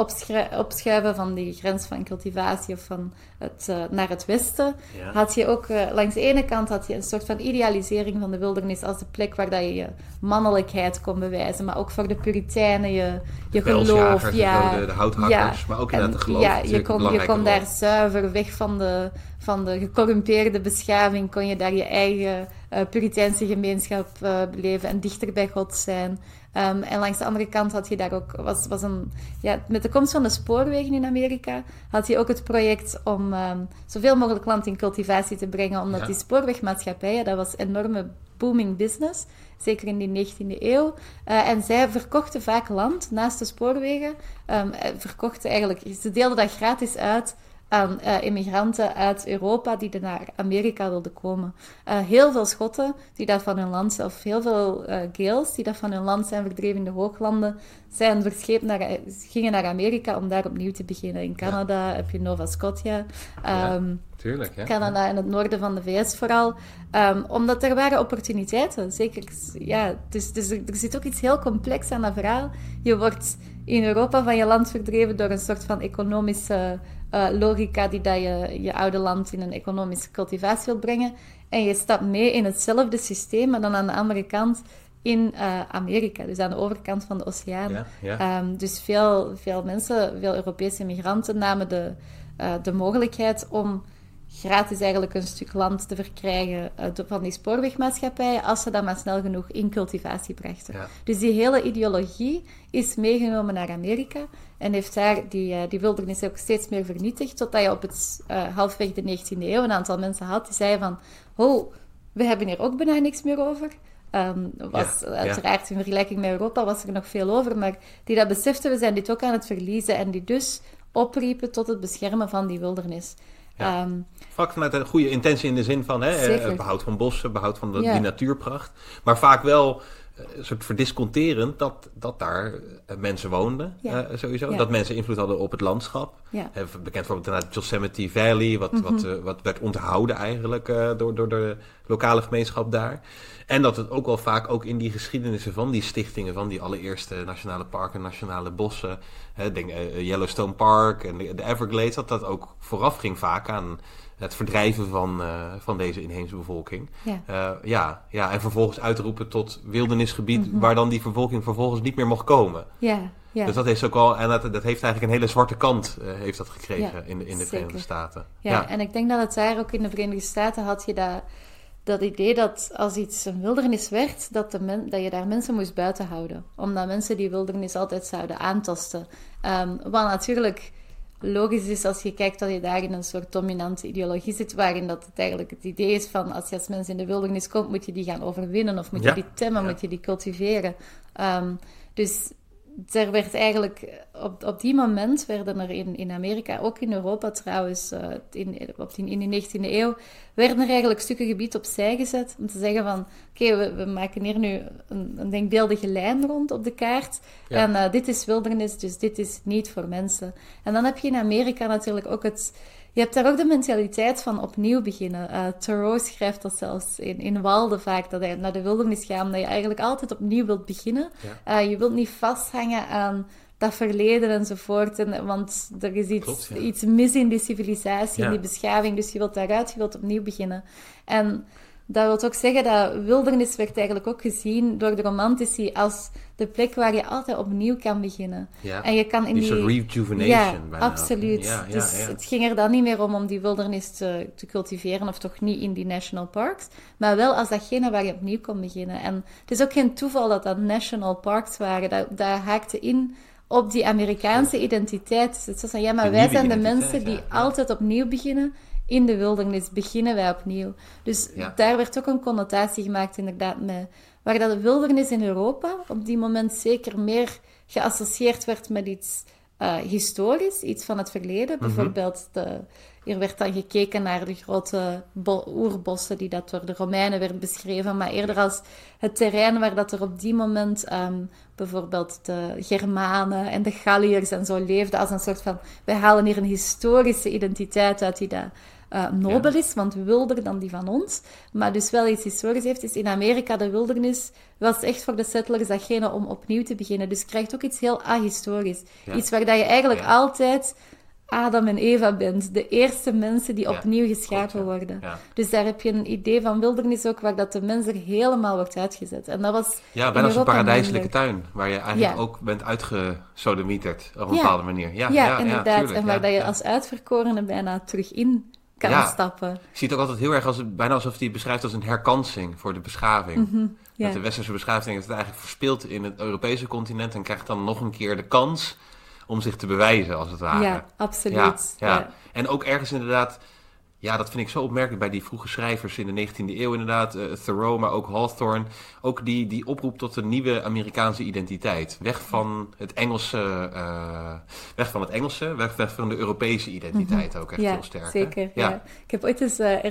opschuiven van die grens van cultivatie of van het, eh, naar het westen, Ja. had je ook, eh, langs de ene kant had je een soort van idealisering van de wildernis als de plek waar dat je je mannelijkheid kon bewijzen, maar ook voor de puriteinen je, je geloof. Pelsjagers, Ja, de, de houthakkers, maar ook inderdaad de geloof. Ja, je kon, je kon daar zuiver weg van de, van de gecorrumpeerde beschaving, kon je daar je eigen eh Puriteinse gemeenschap eh, beleven en dichter bij God zijn. Ehm, en langs de andere kant had je daar ook, was, was een, ja, met de komst van de spoorwegen in Amerika, had je ook het project om ehm, zoveel mogelijk land in cultivatie te brengen, omdat Ja. die spoorwegmaatschappijen, dat was enorme booming business, zeker in die 19e eeuw. Eh, en zij verkochten vaak land naast de spoorwegen. Ehm, eh, verkochten eigenlijk, ze deelden dat gratis uit aan uh, immigranten uit Europa die naar Amerika wilden komen. Uh, heel veel Schotten die dat van hun land, of heel veel uh, Gales die dat van hun land zijn verdreven in de hooglanden, zijn verscheept naar, gingen naar Amerika om daar opnieuw te beginnen. In Canada heb je Nova Scotia. Um, ja, tuurlijk, ja. Canada en het noorden van de VS vooral. Um, omdat er waren opportuniteiten. Zeker, ja, dus, dus er, er zit ook iets heel complex aan dat verhaal. Je wordt in Europa van je land verdreven door een soort van economische uh, logica die dat je je oude land in een economische cultivatie wil brengen. En je stapt mee in hetzelfde systeem, maar dan aan de andere kant in uh, Amerika, dus aan de overkant van de oceaan. Ja, ja. Um, dus veel, veel mensen, veel Europese migranten namen de, uh, de mogelijkheid om gratis eigenlijk een stuk land te verkrijgen uh, van die spoorwegmaatschappij, als ze dat maar snel genoeg in cultivatie brachten. Ja. Dus die hele ideologie is meegenomen naar Amerika en heeft daar die, uh, die wildernis ook steeds meer vernietigd, totdat je op het uh, halfweg de 19e eeuw een aantal mensen had die zeiden van, oh, we hebben hier ook bijna niks meer over. Um, was, Ja, ja. Uiteraard in vergelijking met Europa was er nog veel over, maar die dat beseften, we zijn dit ook aan het verliezen en die dus opriepen tot het beschermen van die wildernis. Ja. Ehm, Vaak vanuit een goede intentie in de zin van hè, eh, behoud van bossen, behoud van de, Ja. die natuurpracht. Maar vaak wel eh, een soort verdisconterend dat, dat daar eh, mensen woonden, Ja. sowieso. Ja. Dat mensen invloed hadden op het landschap. ja. Bekend bijvoorbeeld inderdaad Yosemite Valley, wat, wat, Mhm. wat werd onthouden eigenlijk door, door de lokale gemeenschap daar. En dat het ook wel vaak ook in die geschiedenissen van die stichtingen, van die allereerste nationale parken, nationale bossen, hè, denk, eh, Yellowstone Park en de, de Everglades, dat dat ook vooraf ging vaak aan het verdrijven van, eh, van deze inheemse bevolking. Ja. Eh, ja, ja, en vervolgens uitroepen tot wildernisgebied, Mhm. waar dan die bevolking vervolgens niet meer mocht komen. Ja, ja. Dus dat is ook wel, en dat, dat heeft eigenlijk een hele zwarte kant eh, heeft dat gekregen Ja, in de, in de. Verenigde Staten. Ja, en ik denk dat het daar ook in de Verenigde Staten had je dat, dat idee dat als iets een wildernis werd, dat, de men, dat je daar mensen moest buiten houden. Omdat mensen die wildernis altijd zouden aantasten. Ehm, wat natuurlijk logisch is als je kijkt dat je daar in een soort dominante ideologie zit, waarin dat het eigenlijk het idee is van als je als mens in de wildernis komt, moet je die gaan overwinnen of moet Ja, je die temmen, ja. moet je die cultiveren. Ehm, dus er werd eigenlijk op, op die moment werden er in, in Amerika, ook in Europa trouwens, eh, in, op die, in de 19e eeuw, werden er eigenlijk stukken gebied opzij gezet om te zeggen van, oké, we, we maken hier nu een, een denkbeeldige lijn rond op de kaart Ja. en eh, dit is wildernis, dus dit is niet voor mensen. En dan heb je in Amerika natuurlijk ook het... Je hebt daar ook de mentaliteit van opnieuw beginnen. Eh Thoreau schrijft dat zelfs in, in Walden vaak, dat hij naar de wildernis gaat, dat je eigenlijk altijd opnieuw wilt beginnen. Ja. Eh, je wilt niet vasthangen aan dat verleden enzovoort, en, want er is iets, Klopt, ja. iets mis in die civilisatie, Ja. in die beschaving, dus je wilt daaruit, je wilt opnieuw beginnen. En dat wil ook zeggen dat wildernis werd eigenlijk ook gezien door de romantici als de plek waar je altijd opnieuw kan beginnen. Ja. En je kan in die die... soort rejuvenation Ja, absoluut. Ja, ja, dus ja. het ging er dan niet meer om om die wildernis te, te cultiveren, of toch niet in die national parks, maar wel als datgene waar je opnieuw kon beginnen. En het is ook geen toeval dat dat national parks waren. Dat, dat haakte in op die Amerikaanse identiteit. Dus het was van, ja, maar wij zijn de mensen die altijd opnieuw beginnen. In de wildernis beginnen wij opnieuw. Dus Ja. daar werd ook een connotatie gemaakt, inderdaad, met waar dat de wildernis in Europa op die moment zeker meer geassocieerd werd met iets eh, historisch, iets van het verleden. Mhm. Bijvoorbeeld, de, er werd dan gekeken naar de grote bo- oerbossen die dat door de Romeinen werd beschreven, maar eerder als het terrein waar dat er op die moment ehm, bijvoorbeeld de Germanen en de Galliërs en zo leefden als een soort van, wij halen hier een historische identiteit uit die dat eh, nobel is, want wilder dan die van ons, maar dus wel iets historisch heeft, is in Amerika de wildernis was echt voor de settlers datgene om opnieuw te beginnen. Dus je krijgt ook iets heel ahistorisch. Ja. Iets waar dat je eigenlijk Ja. altijd Adam en Eva bent. De eerste mensen die opnieuw geschapen worden. Dus daar heb je een idee van wildernis ook, waar dat de mens er helemaal wordt uitgezet. En dat was Ja, bijna als een paradijselijke tuin, waar je eigenlijk ook bent uitgesodemieterd op een bepaalde manier. Ja, Ja, ja, inderdaad. tuurlijk, en waar dat je als uitverkorene bijna terug in kan Ja. stappen. Ik zie het ook altijd heel erg als, bijna alsof hij het beschrijft als een herkansing voor de beschaving. Mhm, ja. Dat de westerse beschaving heeft het eigenlijk verspeeld in het Europese continent en krijgt dan nog een keer de kans om zich te bewijzen, als het ware. Ja, absoluut. Ja. En ook ergens inderdaad, ja, dat vind ik zo opmerkelijk bij die vroege schrijvers in de 19e eeuw inderdaad. eh, Thoreau, maar ook Hawthorne. Ook die, die oproep tot een nieuwe Amerikaanse identiteit. Weg van het Engelse, eh, weg van het Engelse, weg, weg van de Europese identiteit ook echt ja, heel sterk. zeker. Ja. Ik heb ooit eens eh,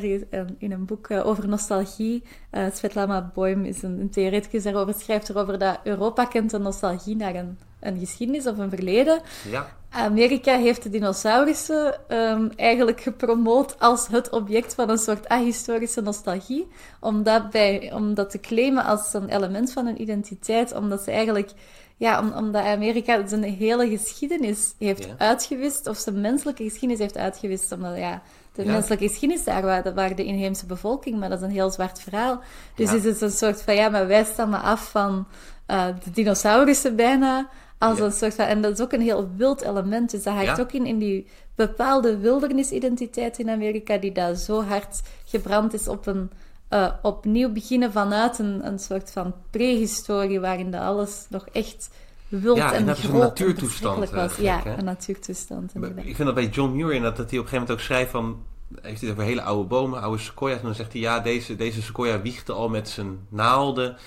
in een boek over nostalgie, Svetlana Boym is een, een theoreticus daarover, schrijft erover dat Europa kent een nostalgie naar een, een geschiedenis of een verleden. Ja, Amerika heeft de dinosaurussen ehm, eigenlijk gepromoot als het object van een soort ahistorische nostalgie. Om dat, bij, om dat te claimen als een element van hun identiteit. Omdat ze eigenlijk, ja, om, omdat Amerika zijn hele geschiedenis heeft Ja. uitgewist. Of zijn menselijke geschiedenis heeft uitgewist. Omdat, ja, de Ja. menselijke geschiedenis daar waar, waar de inheemse bevolking. Maar dat is een heel zwart verhaal. Dus Ja. is het een soort van, ja, maar wij stammen af van eh, de dinosaurussen bijna. Als een soort van, en dat is ook een heel wild element. Dus dat haakt ook in, in die bepaalde wildernisidentiteit in Amerika, die daar zo hard gebrand is op een eh, opnieuw beginnen vanuit een, een soort van prehistorie, waarin dat alles nog echt wild Ja, en en dat is een groot en natuurtoestand, was. eh, gek, ja, hè? een natuurtoestand. inderdaad. Ik vind dat bij John Muir dat, dat hij op een gegeven moment ook schrijft van... Heeft hij het over hele oude bomen, oude sequoia's. En dan zegt hij, ja, deze, deze sequoia wiegde al met zijn naalden...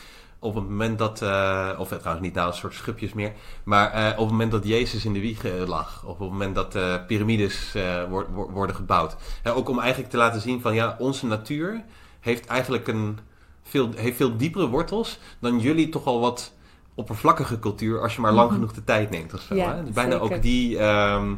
Op het moment dat, eh, of eh, trouwens niet naalden, een soort schubjes meer. Maar eh, op het moment dat Jezus in de wieg lag. Of op het moment dat eh piramides wor- wor- worden gebouwd. Ja, ook om eigenlijk te laten zien van, ja, onze natuur heeft eigenlijk een veel, heeft veel diepere wortels dan jullie toch al wat oppervlakkige cultuur als je maar lang genoeg de tijd neemt of zo. Ja, hè? Dus bijna zeker. ook die. ehm,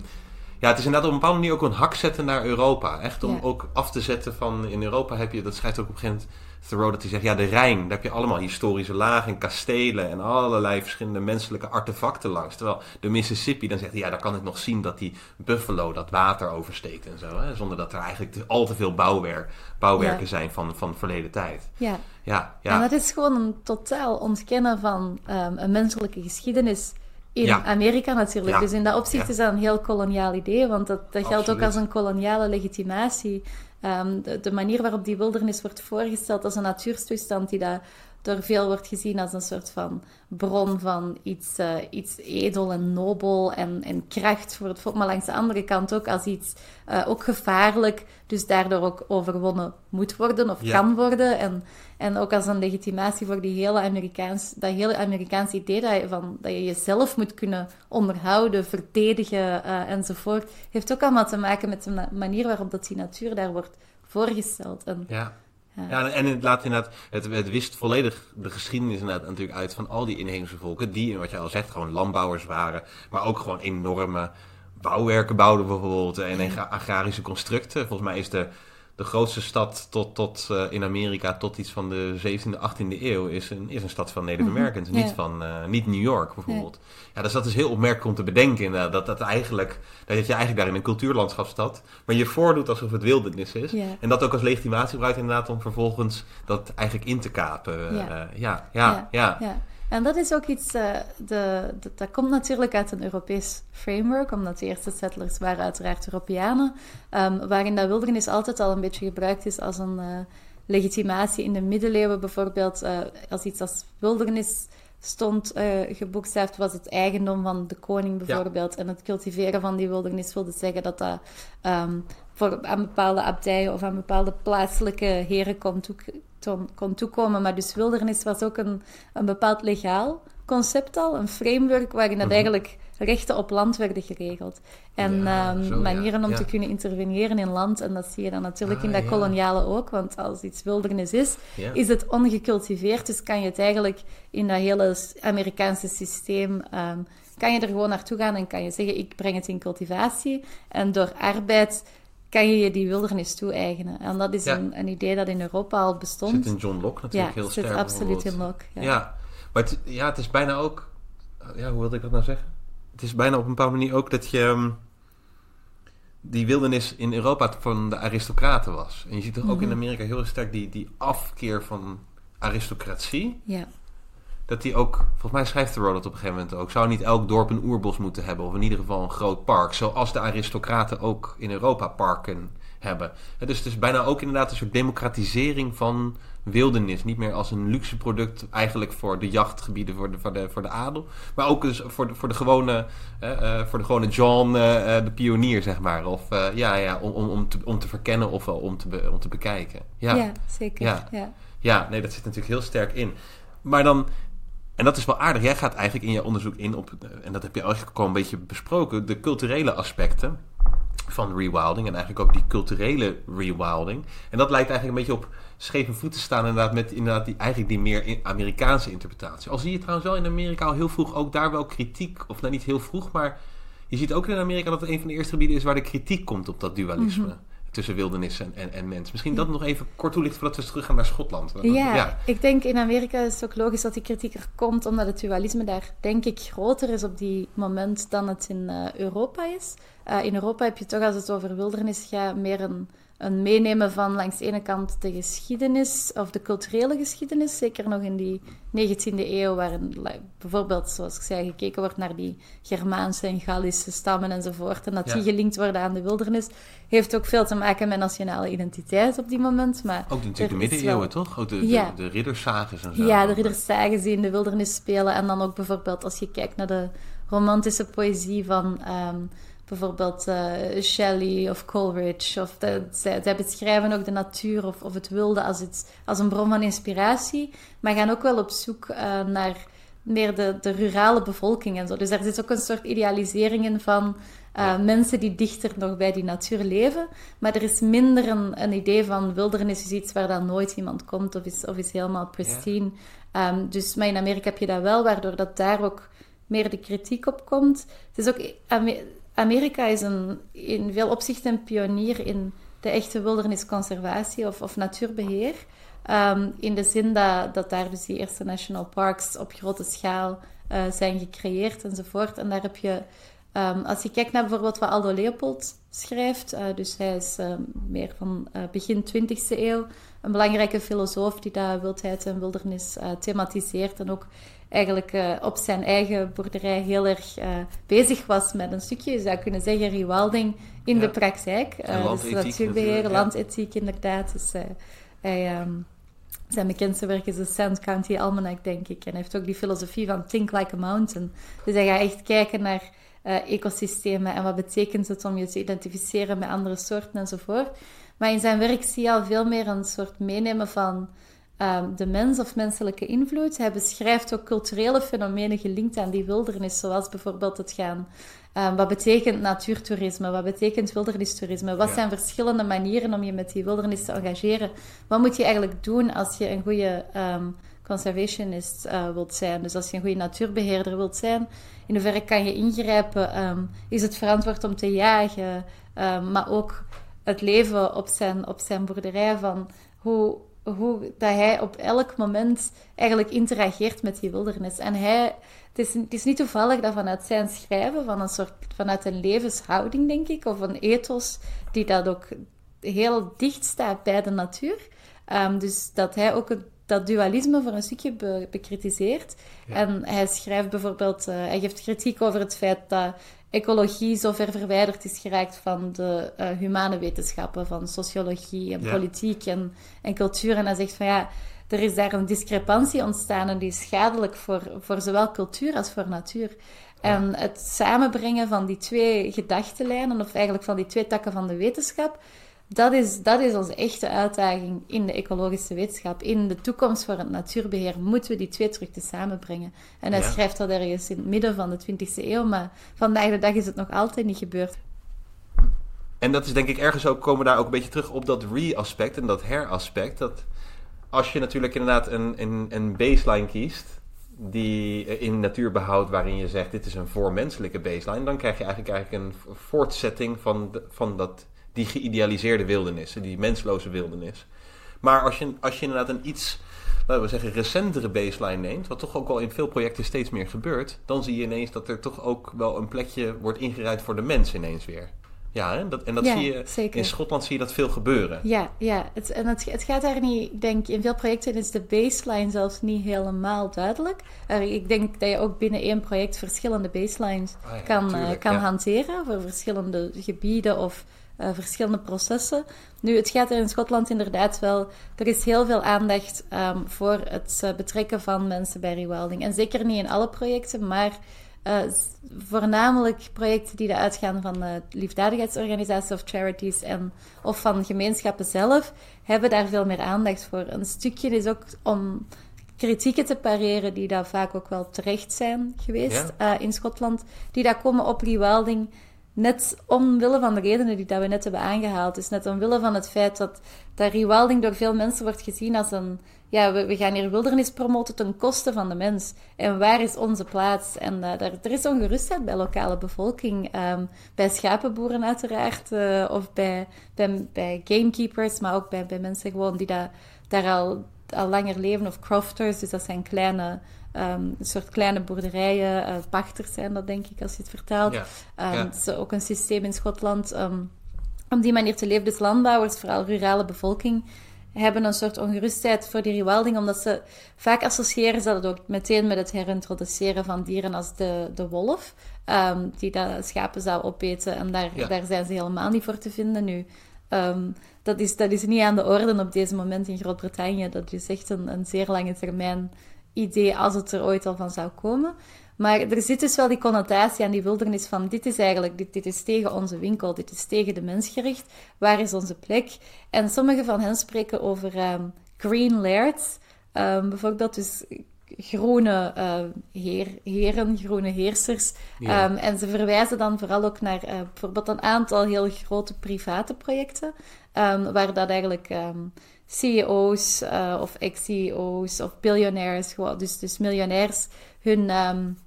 ja, het is inderdaad op een bepaalde manier ook een hak zetten naar Europa. Echt om Ja. ook af te zetten van in Europa heb je, dat schrijft ook op een gegeven moment Thoreau, dat hij zegt, ja, de Rijn, daar heb je allemaal historische lagen en kastelen en allerlei verschillende menselijke artefacten langs. Terwijl de Mississippi, dan zegt hij, ja, daar kan ik nog zien dat die Buffalo dat water oversteekt en zo. Hè? Zonder dat er eigenlijk al te veel bouwwerk, bouwwerken Ja. zijn van, van verleden tijd. Ja. Ja, En ja. dat is gewoon een totaal ontkennen van ehm, een menselijke geschiedenis in Ja. Amerika natuurlijk. Ja. Dus in dat opzicht Ja. is dat een heel koloniaal idee, want dat, dat geldt ook als een koloniale legitimatie. Ehm, de, de manier waarop die wildernis wordt voorgesteld als een natuurstoestand die daar door veel wordt gezien als een soort van bron van iets, eh, iets edel en nobel en, en kracht voor het volk, maar langs de andere kant ook als iets eh, ook gevaarlijk, dus daardoor ook overwonnen moet worden of Ja. kan worden. En, en ook als een legitimatie voor die hele Amerikaans, dat hele Amerikaanse idee dat je, van, dat je jezelf moet kunnen onderhouden, verdedigen eh, enzovoort, heeft ook allemaal te maken met de ma- manier waarop dat die natuur daar wordt voorgesteld. En, Ja. Ja. En het laat inderdaad, het, het wist volledig de geschiedenis inderdaad natuurlijk uit van al die inheemse volken, die, wat je al zegt, gewoon landbouwers waren, maar ook gewoon enorme bouwwerken bouwden bijvoorbeeld en agra- agrarische constructen. Volgens mij is de, de grootste stad tot, tot, eh, in Amerika tot iets van de 17e, 18e eeuw is een, is een stad van Native Americans, Mhm. Niet van eh, niet New York bijvoorbeeld. Ja. dus dat is heel opmerkelijk om te bedenken inderdaad, dat, dat, eigenlijk, dat je eigenlijk daar in een cultuurlandschap staat, maar je voordoet alsof het wildernis is. Ja. En dat ook als legitimatie gebruikt inderdaad om vervolgens dat eigenlijk in te kapen. Ja. ja, ja, ja, ja. En dat is ook iets, eh, de, de- dat komt natuurlijk uit een Europees framework, omdat de eerste settlers waren uiteraard Europeanen, ehm, waarin dat wildernis altijd al een beetje gebruikt is als een eh, legitimatie in de middeleeuwen. Bijvoorbeeld, eh, als iets als wildernis stond uh, geboekstaafd, was het eigendom van de koning bijvoorbeeld. En het cultiveren van die wildernis wilde zeggen dat dat um, voor, aan bepaalde abdijen of aan bepaalde plaatselijke heren kon, toe, ton, kon toekomen. Maar dus wildernis was ook een, een bepaald legaal concept al, een framework waarin dat -hmm. eigenlijk rechten op land werden geregeld. En ja, um, zo, manieren ja, om ja. te kunnen interveneren in land. En dat zie je dan natuurlijk ah, in dat koloniale ook. Want als iets wildernis is, is het ongecultiveerd. Dus kan je het eigenlijk in dat hele Amerikaanse systeem... Um, kan je er gewoon naartoe gaan en kan je zeggen, ik breng het in cultivatie. En door arbeid kan je je die wildernis toe-eigenen. En dat is een, een, idee dat in Europa al bestond. Zit in John Locke natuurlijk heel sterk. Ja, zit absoluut in Locke. Ja, maar het, ja, het is bijna ook... Ja, hoe wilde ik dat nou zeggen? Het is bijna op een bepaalde manier ook dat je... Um, die wildernis in Europa van de aristocraten was. En je ziet toch mm -hmm. ook in Amerika heel sterk die, die afkeer van aristocratie. Ja. Dat die ook, volgens mij schrijft Thoreau dat op een gegeven moment ook. Zou niet elk dorp een oerbos moeten hebben, of in ieder geval een groot park. Zoals de aristocraten ook in Europa parken hebben. Dus het is bijna ook inderdaad een soort democratisering van wildernis. Niet meer als een luxe product eigenlijk voor de jachtgebieden, voor de, voor de, voor de adel. Maar ook dus voor de, voor de gewone, uh, voor de gewone John, uh, de pionier, zeg maar. Of ja, ja, om, om, om, te, om te verkennen of om te, be, om te bekijken. Ja, ja zeker. Ja. Ja. ja, nee, dat zit natuurlijk heel sterk in. Maar dan, en dat is wel aardig, jij gaat eigenlijk in je onderzoek in op, en dat heb je eigenlijk al een beetje besproken, de culturele aspecten van rewilding en eigenlijk ook die culturele rewilding. En dat lijkt eigenlijk een beetje op scheve voeten staan inderdaad met inderdaad die, eigenlijk die meer Amerikaanse interpretatie. Al zie je trouwens wel in Amerika al heel vroeg ook daar wel kritiek, of nou niet heel vroeg, maar je ziet ook in Amerika dat het een van de eerste gebieden is waar de kritiek komt op dat dualisme. Mhm. Tussen wildernis en, en, en, mens. Misschien dat nog even kort toelicht voordat we terug gaan naar Schotland. Ja, ja, ik denk in Amerika is het ook logisch dat die kritiek er komt, omdat het dualisme daar denk ik groter is op die moment dan het in uh, Europa is. Uh, in Europa heb je toch, als het over wildernis gaat, meer een een meenemen van langs de ene kant de geschiedenis, of de culturele geschiedenis, zeker nog in die 19e eeuw, waarin bijvoorbeeld, zoals ik zei, gekeken wordt naar die Germaanse en Gallische stammen enzovoort, en dat die gelinkt worden aan de wildernis, heeft ook veel te maken met nationale identiteit op die moment. Maar ook natuurlijk de middeleeuwen, toch? Ook de, ja. de, de riddersages en zo. Ja, de riddersages die in de wildernis spelen, en dan ook bijvoorbeeld als je kijkt naar de romantische poëzie van... Um, bijvoorbeeld uh, Shelley of Coleridge. Of de, zij, zij, beschrijven ook de natuur of, of het wilde als, iets, als een bron van inspiratie, maar gaan ook wel op zoek uh, naar meer de, de rurale bevolking en zo. Dus daar zit ook een soort idealisering in van uh, mensen die dichter nog bij die natuur leven. Maar er is minder een, een idee van wildernis is iets waar dan nooit iemand komt of is, of is helemaal pristine. Ja. Um, dus, maar in Amerika heb je dat wel, waardoor dat daar ook meer de kritiek op komt. Het is ook Amerika is een, in veel opzichten een pionier in de echte wildernisconservatie of, of natuurbeheer. Um, in de zin dat, daar dus die eerste national parks op grote schaal uh, zijn gecreëerd enzovoort. En daar heb je, um, als je kijkt naar bijvoorbeeld wat Aldo Leopold schrijft, uh, dus hij is uh, meer van begin 20e eeuw, een belangrijke filosoof die daar wildheid en wildernis thematiseert en ook eigenlijk uh, op zijn eigen boerderij heel erg uh, bezig was met een stukje, je zou kunnen zeggen, rewilding in ja. de praktijk. Uh, dus natuurbeheer, ja. landethiek inderdaad. Dus hij, um, zijn bekendste werk is de Sand County Almanac, denk ik. En hij heeft ook die filosofie van think like a mountain. Dus hij gaat echt kijken naar ecosystemen en wat betekent het om je te identificeren met andere soorten enzovoort. Maar in zijn werk zie je al veel meer een soort meenemen van um, de mens of menselijke invloed. Hij beschrijft ook culturele fenomenen gelinkt aan die wildernis, zoals bijvoorbeeld het gaan. Um, wat betekent natuurtoerisme? Wat betekent wildernistoerisme? Wat zijn verschillende manieren om je met die wildernis te engageren? Wat moet je eigenlijk doen als je een goede um, conservationist uh, wilt zijn? Dus als je een goede natuurbeheerder wilt zijn, in hoeverre kan je ingrijpen? is het verantwoord om te jagen? maar ook het leven op zijn, op zijn boerderij van hoe hoe dat hij op elk moment eigenlijk interageert met die wildernis. En hij, het is, het is niet toevallig dat vanuit zijn schrijven, van een soort, vanuit een levenshouding, denk ik, of een ethos, die dat ook heel dicht staat bij de natuur. Um, dus dat hij ook het, dat dualisme voor een stukje be, bekritiseert. En hij schrijft bijvoorbeeld, uh, hij geeft kritiek over het feit dat ecologie zo ver verwijderd is geraakt van de uh, humane wetenschappen, van sociologie en politiek en, en cultuur. En hij zegt van ja, er is daar een discrepantie ontstaan en die is schadelijk voor, voor zowel cultuur als voor natuur. En het samenbrengen van die twee gedachtenlijnen, of eigenlijk van die twee takken van de wetenschap, dat is, dat is onze echte uitdaging in de ecologische wetenschap. In de toekomst voor het natuurbeheer moeten we die twee terug te samenbrengen. En hij schrijft dat ergens in het midden van de 20e eeuw, maar vandaag de dag is het nog altijd niet gebeurd. En dat is denk ik ergens ook, komen daar ook een beetje terug op dat re-aspect en dat her-aspect. Dat als je natuurlijk inderdaad een, een, een baseline kiest, die in natuurbehoud waarin je zegt dit is een voormenselijke baseline, dan krijg je eigenlijk, eigenlijk een voortzetting van, van dat die geïdealiseerde wildernis, die mensloze wildernis. Maar als je, als je inderdaad een iets, laten we zeggen, recentere baseline neemt, wat toch ook wel in veel projecten steeds meer gebeurt, dan zie je ineens dat er toch ook wel een plekje wordt ingeruid voor de mens ineens weer. Ja, hè? Dat, en dat zie je zeker. in Schotland zie je dat veel gebeuren. Ja, ja. Het, en het, het gaat daar niet, ik denk in veel projecten is de baseline zelfs niet helemaal duidelijk. ik denk dat je ook binnen één project verschillende baselines ah, kan, uh, kan hanteren voor verschillende gebieden of verschillende processen. Nu, het gaat er in Schotland inderdaad wel... Er is heel veel aandacht ehm, voor het betrekken van mensen bij rewilding. En zeker niet in alle projecten, maar... voornamelijk projecten die uitgaan van liefdadigheidsorganisaties of charities en, of van gemeenschappen zelf, hebben daar veel meer aandacht voor. Een stukje is ook om kritieken te pareren die daar vaak ook wel terecht zijn geweest eh, in Schotland, die daar komen op rewilding net omwille van de redenen die dat we net hebben aangehaald. Dus net omwille van het feit dat, dat rewilding door veel mensen wordt gezien als een... Ja, we, we gaan hier wildernis promoten ten koste van de mens. En waar is onze plaats? En uh, daar, er is ongerustheid bij lokale bevolking. Um, bij schapenboeren uiteraard. Uh, of bij, bij, bij gamekeepers. Maar ook bij, bij mensen gewoon die dat, daar al al langer leven, of crofters, dus dat zijn kleine, um, een soort kleine boerderijen, uh, pachters zijn dat denk ik als je het vertaalt. Ja. Um, ja. is ook een systeem in Schotland um, om die manier te leven. Dus landbouwers, vooral rurale bevolking, hebben een soort ongerustheid voor die rewilding, omdat ze vaak associëren ze dat ook meteen met het herintroduceren van dieren als de, de wolf, die dat schapen zou opeten. En daar, ja. daar zijn ze helemaal niet voor te vinden nu. Um, dat is, dat is niet aan de orde op deze moment in Groot-Brittannië. Dat is echt een, een zeer lange termijn idee als het er ooit al van zou komen. Maar er zit dus wel die connotatie aan die wildernis van dit is eigenlijk, dit, dit is tegen onze winkel, dit is tegen de mens gericht. Waar is onze plek? En sommige van hen spreken over um, green lairds. Um, bijvoorbeeld dus groene uh, heer, heren, groene heersers. Ja. Um, en ze verwijzen dan vooral ook naar uh, bijvoorbeeld een aantal heel grote private projecten. Waar dat eigenlijk CEO's uh, of ex-CEO's of biljonairs, dus, dus miljonairs, hun, um,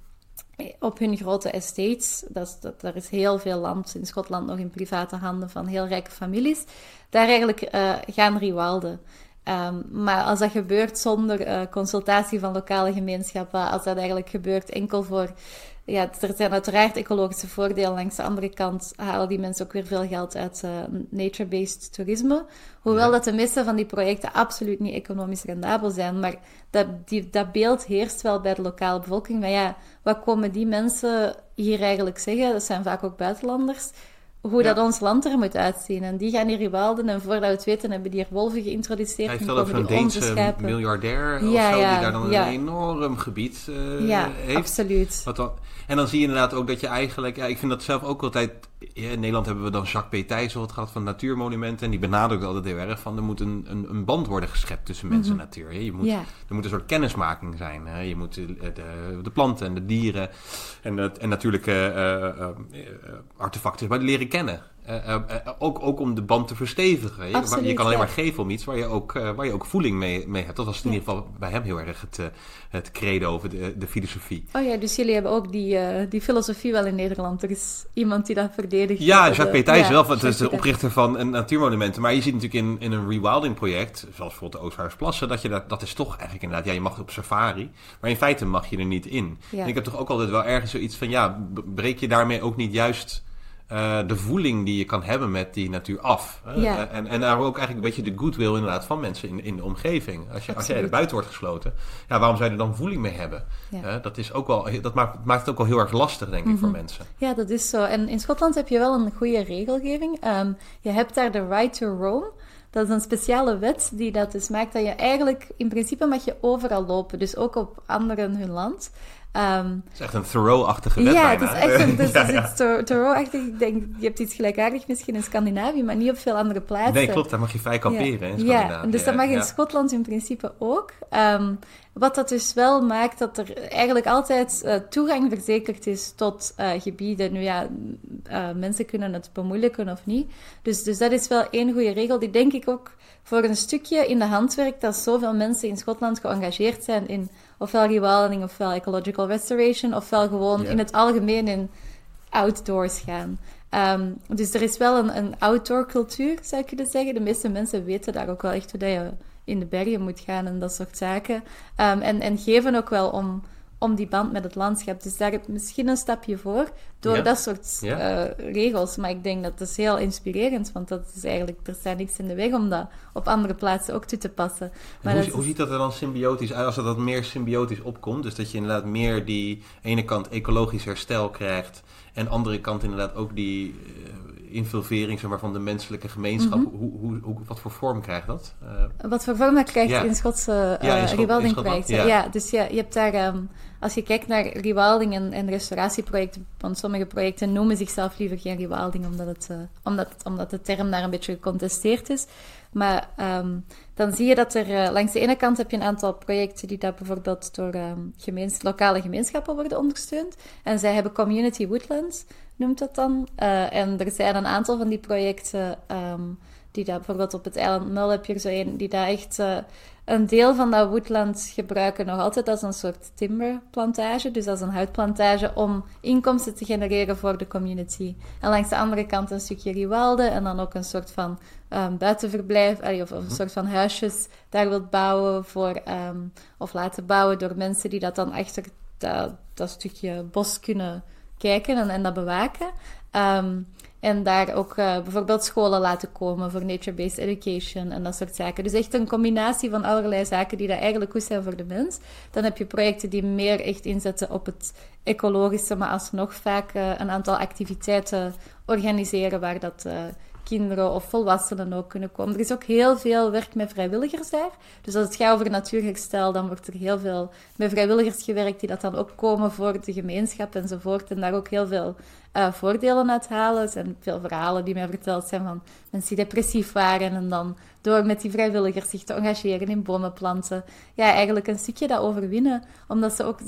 op hun grote estates, dat, dat, daar is heel veel land in Schotland nog in private handen van heel rijke families, daar eigenlijk uh, gaan rewilden. Um, maar als dat gebeurt zonder uh, consultatie van lokale gemeenschappen, als dat eigenlijk gebeurt enkel voor ja, er zijn uiteraard ecologische voordelen. Langs de andere kant halen die mensen ook weer veel geld uit uh, nature-based toerisme. Hoewel dat de meeste van die projecten absoluut niet economisch rendabel zijn. Maar dat, die, dat beeld heerst wel bij de lokale bevolking. Maar ja, wat komen die mensen hier eigenlijk zeggen? Dat zijn vaak ook buitenlanders hoe dat ons land er moet uitzien. En die gaan hier rewilden en voordat we het weten hebben die hier wolven geïntroduceerd. Hij vertelde over een Deense miljardair ja, of zo, die daar dan een enorm gebied uh, ja, heeft. absoluut. Wat dan, en dan zie je inderdaad ook dat je eigenlijk... Ja, ik vind dat zelf ook altijd... in Nederland hebben we dan Jacques P. Thijssen wat gehad van Natuurmonumenten. En die benadrukt altijd heel erg van... er moet een, een, een band worden geschept tussen mens en mhm. natuur. Je moet, Er moet een soort kennismaking zijn. Hè? Je moet de, de, de, planten en de dieren... en, het, en natuurlijke uh, uh, artefacten leren kennen. Uh, uh, ook, ook om de band te verstevigen. Je, Absoluut, je kan alleen maar geven om iets waar je ook, waar je ook voeling mee, mee hebt. Dat was in ieder geval bij hem heel erg het, het credo over de, de filosofie. Oh ja, dus jullie hebben ook die, die filosofie wel in Nederland. Er is iemand die dat verdedigt. Ja, Jacques P. Thijs wel. Is de oprichter van een natuurmonumenten. Maar je ziet natuurlijk in, in een rewilding project, zoals bijvoorbeeld de Oostvaardersplassen, dat je dat, dat is toch eigenlijk inderdaad, ja, je mag op safari, maar in feite mag je er niet in. Ja. En ik heb toch ook altijd wel ergens zoiets van, ja, breek je daarmee ook niet juist uh, de voeling die je kan hebben met die natuur af. Ja. En, en daar ook eigenlijk een beetje de goodwill inderdaad van mensen in, in de omgeving. Als, je, als jij er buiten wordt gesloten, ja, waarom zou je er dan voeling mee hebben? Ja. dat, is ook wel, dat maakt, maakt het ook wel heel erg lastig, denk ik, mm -hmm. voor mhm. mensen. Ja, dat is zo. En in Schotland heb je wel een goede regelgeving. Um, je hebt daar de right to roam. Dat is een speciale wet die dat dus maakt dat je eigenlijk, in principe mag je overal lopen. Dus ook op anderen hun land. Um, het is echt een Thoreau-achtige wet Ja, het is echt een, dus ja, ja. Thoreau-achtig. Ik denk, je hebt iets gelijkaardigs misschien in Scandinavië, maar niet op veel andere plaatsen. Nee, klopt. Daar mag je vrij kamperen ja. in Scandinavië. Ja, dus dat mag in Schotland in principe ook. Um, wat dat dus wel maakt dat er eigenlijk altijd uh, toegang verzekerd is tot uh, gebieden. Nu ja, uh, mensen kunnen het bemoeilijken of niet. Dus, dus dat is wel één goede regel die denk ik ook voor een stukje in de hand werkt dat zoveel mensen in Schotland geëngageerd zijn in ofwel rewilding ofwel ecological restoration, ofwel gewoon yeah. in het algemeen in outdoors gaan. Um, dus er is wel een, een outdoor cultuur, zou ik kunnen zeggen. De meeste mensen weten daar ook wel echt hoe je in de bergen moet gaan en dat soort zaken. Um, en, en geven ook wel om om die band met het landschap. Dus daar heb je misschien een stapje voor door dat soort uh, regels. Maar ik denk dat dat is heel inspirerend, want dat is eigenlijk, er staat niks in de weg om dat op andere plaatsen ook toe te passen. Maar hoe, hoe ziet dat er dan symbiotisch uit als er dat meer symbiotisch opkomt? Dus dat je inderdaad meer die ene kant ecologisch herstel krijgt en andere kant inderdaad ook die... Uh, infiltrering zeg maar, van de menselijke gemeenschap, Mhm. hoe, hoe, hoe, wat voor vorm krijgt dat? Eh, Wat voor vorm dat krijgt Ja. in Schotse Ja, in uh, Schot- rewilding in ja. Ja. dus je, je hebt daar, ehm, als je kijkt naar rewilding en, en restauratieprojecten, want sommige projecten noemen zichzelf liever geen rewilding, omdat, het, eh, omdat, omdat de term daar een beetje gecontesteerd is. Maar ehm, dan zie je dat er eh, langs de ene kant heb je een aantal projecten die daar bijvoorbeeld door ehm, lokale gemeenschappen worden ondersteund. En zij hebben Community Woodlands, noemt dat dan. Eh, en er zijn een aantal van die projecten ehm, die daar bijvoorbeeld op het eiland Mull heb je er zo een, die daar echt eh, een deel van dat woodland gebruiken nog altijd als een soort timberplantage, dus als een houtplantage om inkomsten te genereren voor de community. En langs de andere kant een stukje rewalden en dan ook een soort van ehm, buitenverblijf, of, een soort van huisjes daar wilt bouwen voor, ehm, of laten bouwen door mensen die dat dan achter dat, dat stukje bos kunnen kijken en, en dat bewaken. Ehm, en daar ook eh, bijvoorbeeld scholen laten komen voor nature-based education en dat soort zaken. Dus echt een combinatie van allerlei zaken die daar eigenlijk goed zijn voor de mens. Dan heb je projecten die meer echt inzetten op het ecologische, maar alsnog vaak eh, een aantal activiteiten organiseren waar dat eh, kinderen of volwassenen ook kunnen komen. Er is ook heel veel werk met vrijwilligers daar. Dus als het gaat over natuurherstel, dan wordt er heel veel met vrijwilligers gewerkt die dat dan ook komen voor de gemeenschap enzovoort. En daar ook heel veel eh, voordelen uit halen. Er zijn veel verhalen die mij verteld zijn van mensen die depressief waren en dan door met die vrijwilligers zich te engageren in bomen planten. Ja, eigenlijk een stukje dat overwinnen. Omdat ze ook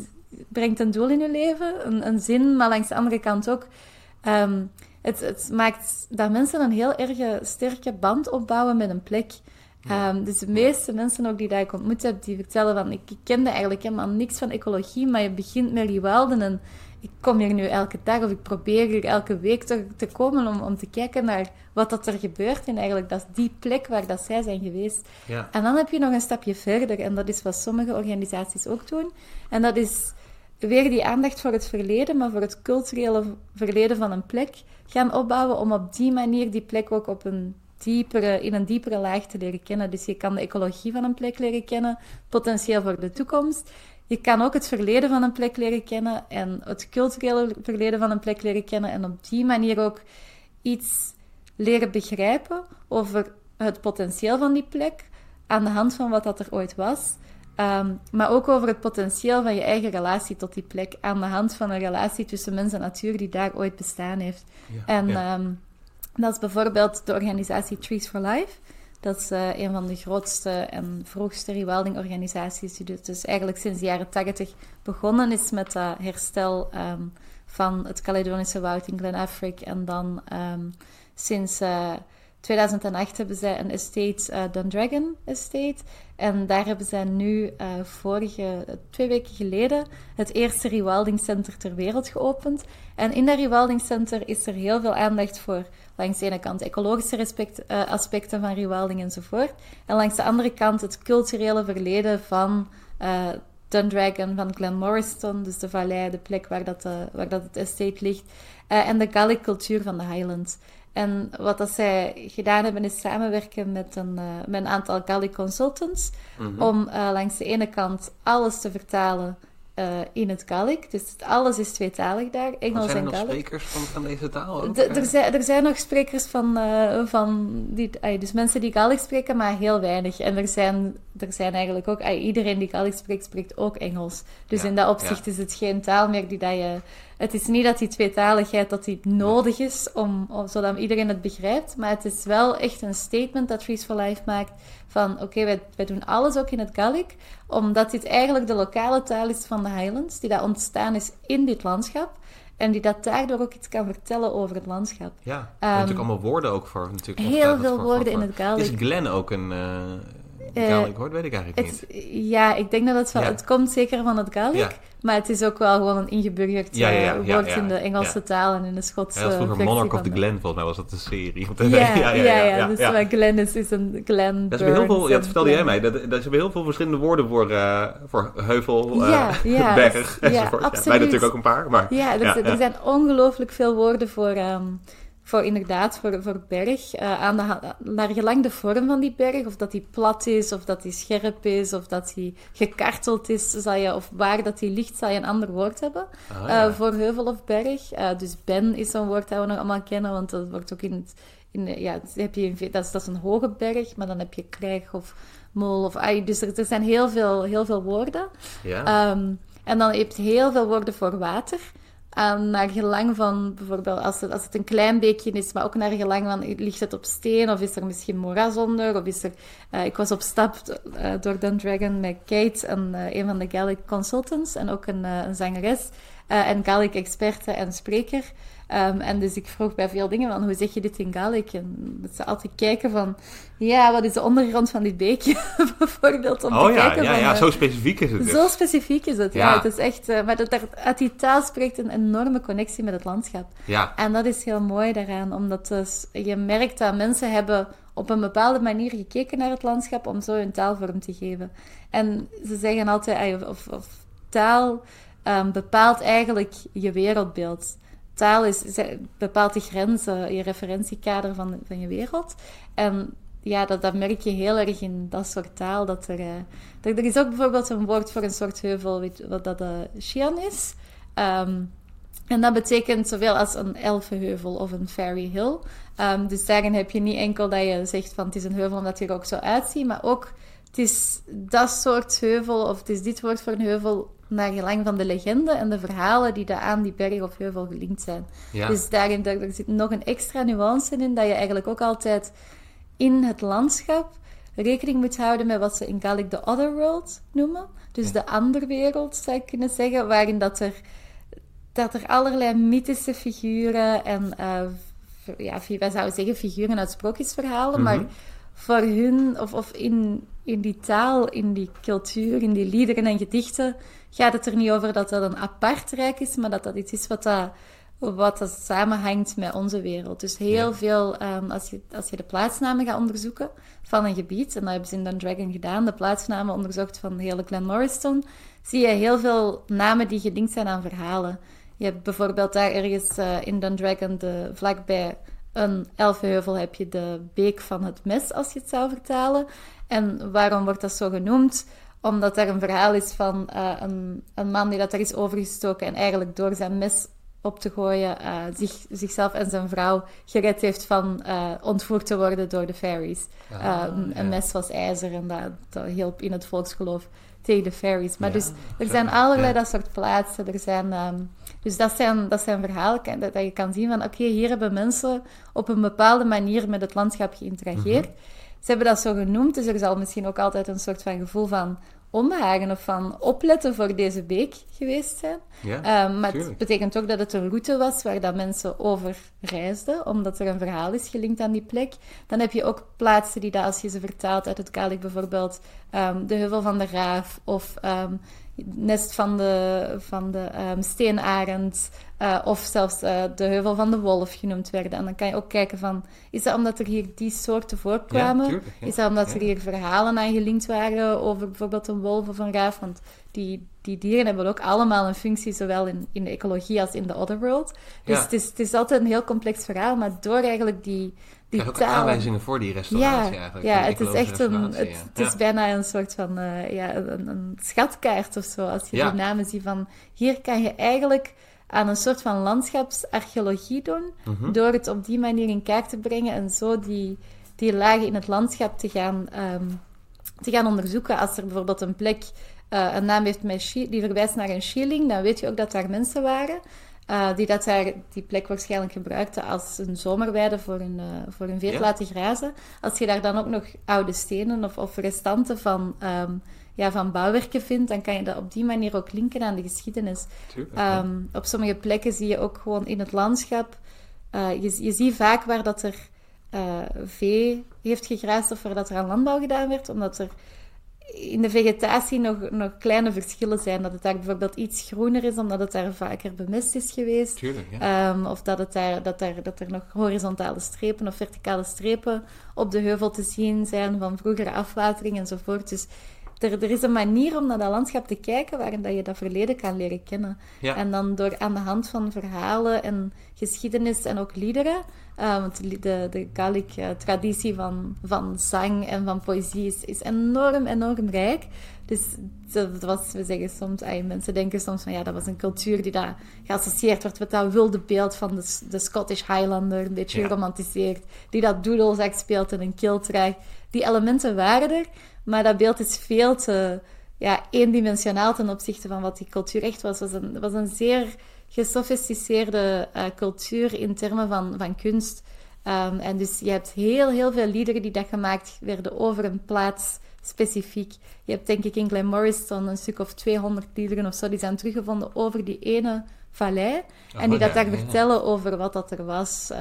brengt een doel in je leven, een, een zin, maar langs de andere kant ook... ehm, het, het maakt dat mensen een heel erg sterke band opbouwen met een plek. Ehm, dus de meeste mensen ook die daar ik ontmoet heb, die vertellen van... Ik, ik kende eigenlijk helemaal niks van ecologie, maar je begint met rewilden en ik kom hier nu elke dag of ik probeer hier elke week te, te komen om, om te kijken naar wat dat er gebeurt. En eigenlijk, dat is die plek waar dat zij zijn geweest. ja. En dan heb je nog een stapje verder. En dat is wat sommige organisaties ook doen. En dat is weer die aandacht voor het verleden, maar voor het culturele verleden van een plek gaan opbouwen om op die manier die plek ook op een diepere, in een diepere laag te leren kennen. Dus je kan de ecologie van een plek leren kennen, potentieel voor de toekomst. Je kan ook het verleden van een plek leren kennen en het culturele verleden van een plek leren kennen en op die manier ook iets leren begrijpen over het potentieel van die plek aan de hand van wat dat er ooit was. Ehm, maar ook over het potentieel van je eigen relatie tot die plek aan de hand van een relatie tussen mens en natuur die daar ooit bestaan heeft. Ja, En ja. ehm, dat is bijvoorbeeld de organisatie Trees for Life. Dat is eh, een van de grootste en vroegste rewilding-organisaties die dus eigenlijk sinds de jaren 80 begonnen is met dat herstel ehm, van het Caledonische woud in Glenafric. En dan sinds eh, 2008 hebben zij een estate, eh Dundragon Estate. En daar hebben zij nu eh, vorige, twee weken geleden het eerste rewilding center ter wereld geopend. En in dat rewilding center is er heel veel aandacht voor langs de ene kant ecologische respect, eh, aspecten van rewilding enzovoort. En langs de andere kant het culturele verleden van eh Dundragon, van Glenmoriston, dus de vallei, de plek waar, dat, waar dat het estate ligt. en de Gaelic cultuur van de Highlands. En wat dat zij gedaan hebben is samenwerken met een, eh, met een aantal Gaelic consultants Mhm. om eh, langs de ene kant alles te vertalen eh, in het Gaelic. Dus alles is tweetalig daar, Engels zijn er en nog sprekers van, van deze taal ook? Er, zijn, er zijn nog sprekers van, van die, ay, dus mensen die Gaelic spreken, maar heel weinig. En er zijn, er zijn eigenlijk ook, ay, iedereen die Gaelic spreekt, spreekt ook Engels. Dus Ja, in dat opzicht ja. is het geen taal meer die dat je. Het is niet dat die tweetaligheid dat die nodig is, om, om, zodat iedereen het begrijpt. Maar het is wel echt een statement dat Trees for Life maakt. Van oké, wij, wij doen alles ook in het Gaelic, omdat dit eigenlijk de lokale taal is van de Highlands, die dat ontstaan is in dit landschap. En die dat daardoor ook iets kan vertellen over het landschap. Ja, er Ehm, natuurlijk allemaal woorden ook voor. Natuurlijk, heel veel voor- woorden voor- in het Gaelic. Is Glen ook een uh, Eh, Gaelic woord? Weet ik eigenlijk Het, niet. ja, ik denk dat het wel... Ja. Het komt zeker van het Gaelic, Ja. maar het is ook wel gewoon een ingeburgerd Ja, ja, ja, eh, ja, woord ja, in de Engelse ja. taal en in de Schotse Hij was vroeger Monarch of the Glen, volgens mij was dat de serie. op Ja, tv. ja, ja, dus maar Glen is, is een Glen Dat is heel veel, ja, dat vertelde jij mij, dat, dat is heel veel verschillende woorden voor, eh, voor heuvel, eh, Ja, ja, berg ja, enzovoort. Ja, absoluut. wij natuurlijk ook een paar, maar Ja, er, Ja, zijn- ja. er zijn ongelooflijk veel woorden voor, ehm, voor inderdaad voor, voor berg. Uh, aan de, naar gelang de vorm van die berg, of dat die plat is, of dat die scherp is, of dat die gekarteld is, zal je, of waar dat die ligt, zal je een ander woord hebben ah, ja. uh, voor heuvel of berg. Uh, dus ben is zo'n woord dat we nog allemaal kennen, want dat wordt ook in het. In, ja, heb je, dat, is, dat is een hoge berg, maar dan heb je krijg of mol. Of, dus er, er, zijn heel veel, heel veel woorden. Ja. Um, en dan heb je heel veel woorden voor water. Um, naar gelang van bijvoorbeeld als het, als het een klein beekje is, maar ook naar gelang van ligt het op steen of is er misschien moeras of is er... Uh, ik was op stap uh, door Dundragon met Kate, en, uh, een van de Gallic consultants en ook een, zangeres en Gallic experte en spreker. Um, en dus ik vroeg bij veel dingen van, hoe zeg je dit in Gaelic? En dat ze altijd kijken van, ja, wat is de ondergrond van dit beekje? Bijvoorbeeld, om oh, te ja, kijken ja, van... ja, zo specifiek is het dus. Zo specifiek is het, ja. ja. Het is echt... Uh, maar dat, uit die taal spreekt een enorme connectie met het landschap. Ja. En dat is heel mooi daaraan, omdat dus, je merkt dat mensen hebben op een bepaalde manier gekeken naar het landschap om zo hun taal vorm te geven. En ze zeggen altijd, of, of taal um, bepaalt eigenlijk je wereldbeeld taal is, bepaalt de grenzen, je referentiekader van, van je wereld. En ja, dat, dat merk je heel erg in dat soort taal. Dat er, uh, er, is ook bijvoorbeeld een woord voor een soort heuvel, weet, wat dat uh, Xi'an is. Um, en dat betekent zoveel als een elfenheuvel of een fairy hill. Um, dus daarin heb je niet enkel dat je zegt van het is een heuvel omdat hij er ook zo uitziet, maar ook het is dat soort heuvel of het is dit woord voor een heuvel naar gelang van de legende en de verhalen die daar aan die berg of heuvel gelinkt zijn. Dus daarin daar, zit nog een extra nuance in, dat je eigenlijk ook altijd in het landschap rekening moet houden met wat ze in Gaelic de Other World noemen. Dus de andere wereld, zou ik kunnen zeggen, waarin dat er, dat er allerlei mythische figuren en, uh, ja, wij zouden zeggen figuren uit sprookjesverhalen, maar mhm. voor hun, of, of in, in die taal, in die cultuur, in die liederen en gedichten, gaat het er niet over dat dat een apart rijk is, maar dat dat iets is wat dat, wat dat samenhangt met onze wereld. Dus heel veel, um, als, je, als je de plaatsnamen gaat onderzoeken van een gebied, en dat hebben ze in Dundragon gedaan, de plaatsnamen onderzocht van de hele Glen zie je heel veel namen die gelinkt zijn aan verhalen. Je hebt bijvoorbeeld daar ergens uh, in Dundragon, de, vlakbij een elfenheuvel, heb je de beek van het mes, als je het zou vertalen. En waarom wordt dat zo genoemd? Omdat er een verhaal is van uh, een, een, man die dat er is overgestoken en eigenlijk door zijn mes op te gooien uh, zich, zichzelf en zijn vrouw gered heeft van uh, ontvoerd te worden door de fairies. Ah, een mes was ijzer en dat, dat, hielp in het volksgeloof tegen de fairies. Maar dus er zijn allerlei dat soort plaatsen. Er zijn, um, dus dat zijn, dat zijn verhalen dat, dat je kan zien van oké, hier hebben mensen op een bepaalde manier met het landschap geïnterageerd. Mhm. Ze hebben dat zo genoemd, dus er zal misschien ook altijd een soort van gevoel van onbehagen of van opletten voor deze beek geweest zijn. Ja, um, maar het betekent ook dat het een route was waar dat mensen over reisden, omdat er een verhaal is gelinkt aan die plek. Dan heb je ook plaatsen die dat, als je ze vertaalt uit het Gaelic bijvoorbeeld, um, de Heuvel van de Raaf of um, nest van de, van de um, steenarend uh, of zelfs uh, de heuvel van de wolf genoemd werden. En dan kan je ook kijken van, is dat omdat er hier die soorten voorkwamen? Ja, ja. Is dat omdat er hier verhalen aan gelinkt waren over bijvoorbeeld een wolf of een raaf? Want die, die dieren hebben ook allemaal een functie, zowel in, in de ecologie als in de otherworld. Dus het, is, het is altijd een heel complex verhaal, maar door eigenlijk die die ook aanwijzingen voor die restauratie ja, eigenlijk. Ja, het is echt een, het, het is bijna een soort van uh, ja, een, een, schatkaart of zo. Als je die namen ziet van, hier kan je eigenlijk aan een soort van landschapsarcheologie doen, mhm. door het op die manier in kaart te brengen en zo die, die lagen in het landschap te gaan, um, te gaan onderzoeken. Als er bijvoorbeeld een plek uh, een naam heeft met die verwijst naar een shilling, dan weet je ook dat daar mensen waren. Uh, die dat daar die plek waarschijnlijk gebruikten als een zomerweide voor een, uh, voor een laten grazen. Als je daar dan ook nog oude stenen of, of restanten van, um, ja, van bouwwerken vindt, dan kan je dat op die manier ook linken aan de geschiedenis. um, op sommige plekken zie je ook gewoon in het landschap, uh, je, je ziet vaak waar dat er vee heeft gegraasd of waar dat er aan landbouw gedaan werd, omdat er in de vegetatie nog, nog kleine verschillen zijn. Dat het daar bijvoorbeeld iets groener is, omdat het daar vaker bemest is geweest. Tuurlijk, ja. um, of dat, het daar, dat, daar, dat er nog horizontale strepen of verticale strepen op de heuvel te zien zijn van vroegere afwatering enzovoort. Dus er, er is een manier om naar dat landschap te kijken waarin dat je dat verleden kan leren kennen. Ja. En dan door aan de hand van verhalen en geschiedenis en ook liederen. eh, want de, de, de Gaelic-traditie van, van zang en van poëzie is, is enorm, enorm rijk. Dus dat was, we zeggen soms, ay, mensen denken soms van ja, dat was een cultuur die daar geassocieerd wordt met dat wilde beeld van de, de Scottish Highlander, een beetje Ja. geromantiseerd, die dat doedelzak speelt en een kilt draagt. Die elementen waren er, maar dat beeld is veel te ja, eendimensionaal ten opzichte van wat die cultuur echt was. Het was een, was een zeer gesofisticeerde eh, cultuur in termen van, van kunst. Ehm, en dus je hebt heel, heel veel liederen die dat gemaakt werden over een plaats specifiek. Je hebt denk ik in Glenmoriston een stuk of 200 liederen of zo die zijn teruggevonden over die ene vallei. en die dat ja, daar ja, ja. vertellen over wat dat er was.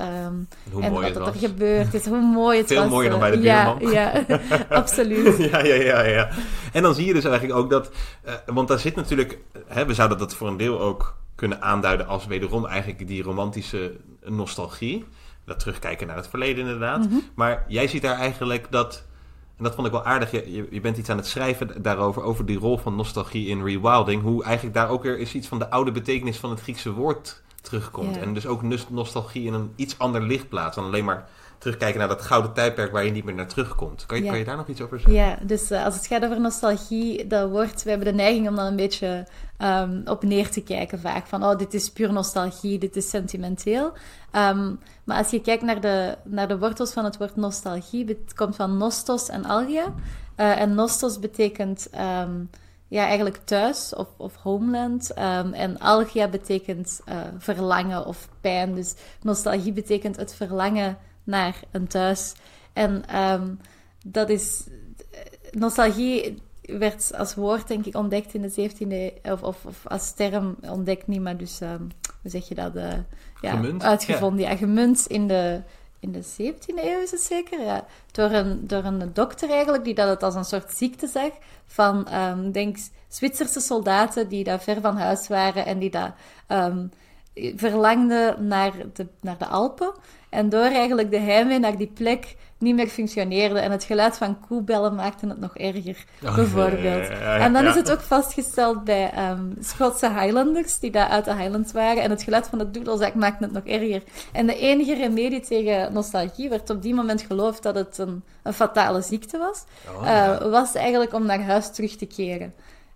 Hoe en mooi wat dat er gebeurd is, hoe mooi het Veel was. mooier dan bij de ja, buurman. Ja, absoluut. Ja, ja, ja, ja. En dan zie je dus eigenlijk ook dat... eh, want daar zit natuurlijk... Hè, we zouden dat voor een deel ook kunnen aanduiden als wederom eigenlijk die romantische nostalgie. Dat terugkijken naar het verleden inderdaad. Mhm. Maar jij ziet daar eigenlijk dat... En dat vond ik wel aardig. Je, je, bent iets aan het schrijven daarover, over die rol van nostalgie in rewilding. Hoe eigenlijk daar ook weer is iets van de oude betekenis van het Griekse woord terugkomt. Ja. En dus ook nos- nostalgie in een iets ander licht plaatst dan alleen maar terugkijken naar dat gouden tijdperk waar je niet meer naar terugkomt. Kan je, Ja. kan je daar nog iets over zeggen? Ja, dus eh, als het gaat over nostalgie, dat wordt, we hebben de neiging om dan een beetje ehm, op neer te kijken vaak. Van, oh, dit is puur nostalgie, dit is sentimenteel. Ehm, maar als je kijkt naar de, naar de wortels van het woord nostalgie, het komt van nostos en algia. Eh, en nostos betekent ehm, ja, eigenlijk thuis of, of homeland. En algia betekent eh, verlangen of pijn. Dus nostalgie betekent het verlangen naar een thuis. En ehm, dat is nostalgie werd als woord, denk ik, ontdekt in de 17e eeuw, of, of, of als term ontdekt niet, maar dus, ehm, hoe zeg je dat? eh, ja, Gemunt? Uitgevonden, ja. gemunt in de, in de 17e eeuw is het zeker, ja. Door een, door een dokter eigenlijk, die dat het als een soort ziekte zag van, ehm, denk, Zwitserse soldaten die daar ver van huis waren en die daar ehm, verlangden naar de, naar de Alpen. En door eigenlijk de heimwee naar die plek niet meer functioneerde. En het geluid van koebellen maakte het nog erger, Oh, bijvoorbeeld. ja, ja, ja, ja, en dan is het ook vastgesteld bij ehm, Schotse Highlanders, die daar uit de Highlands waren. En het geluid van de doedelzak maakte het nog erger. En de enige remedie tegen nostalgie werd op die moment geloofd dat het een, een fatale ziekte was. Oh. Eh, was eigenlijk om naar huis terug te keren.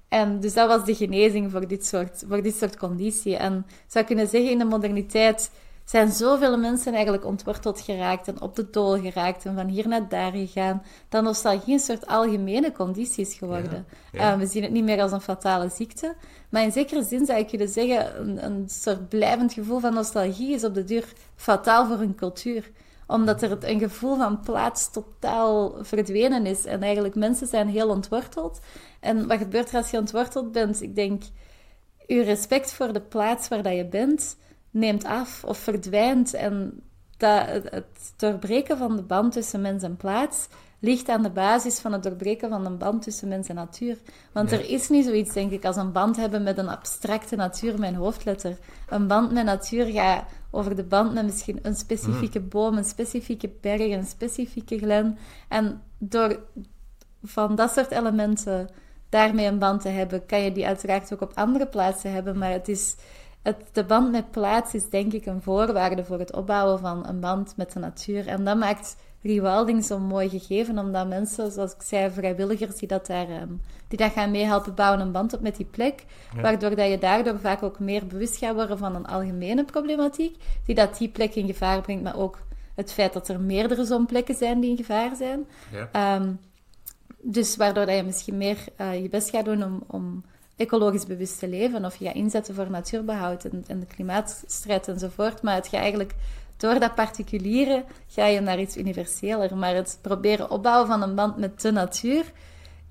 En dus dat was de genezing voor dit soort, voor dit soort conditie. En ik zou kunnen zeggen, in de moderniteit zijn zoveel mensen eigenlijk ontworteld geraakt en op de dool geraakt en van hier naar daar gegaan, dat nostalgie een soort algemene conditie is geworden. Ja, ja. Eh, we zien het niet meer als een fatale ziekte, maar in zekere zin zou ik kunnen zeggen, een, een soort blijvend gevoel van nostalgie is op de duur fataal voor een cultuur omdat er een gevoel van plaats totaal verdwenen is. En eigenlijk mensen zijn heel ontworteld. En wat gebeurt er als je ontworteld bent? Ik denk, je respect voor de plaats waar dat je bent neemt af of verdwijnt. En dat, het- doorbreken van de band tussen mens en plaats ligt aan de basis van het doorbreken van een band tussen mens en natuur. Want Ja. er is niet zoiets, denk ik, als een band hebben met een abstracte natuur een hoofdletter. Een band met natuur gaat over de band met misschien een specifieke boom, een specifieke berg, een specifieke glen. En door van dat soort elementen daarmee een band te hebben, kan je die uiteraard ook op andere plaatsen hebben. Maar het is, het, de band met plaats is denk ik een voorwaarde voor het opbouwen van een band met de natuur. En dat maakt rewilding zo mooi gegeven, omdat mensen, zoals ik zei, vrijwilligers die dat, daar, ehm, die dat gaan meehelpen bouwen, een band op met die plek. Ja. Waardoor dat je daardoor vaak ook meer bewust gaat worden van een algemene problematiek, die dat die plek in gevaar brengt, maar ook het feit dat er meerdere zo'n plekken zijn die in gevaar zijn. Ja. Ehm, dus waardoor dat je misschien meer eh, je best gaat doen om, om ecologisch bewust te leven. Of je gaat inzetten voor natuurbehoud en, en de klimaatstrijd enzovoort. Maar het gaat eigenlijk, door dat particuliere, ga je naar iets universeler. Maar het proberen opbouwen van een band met de natuur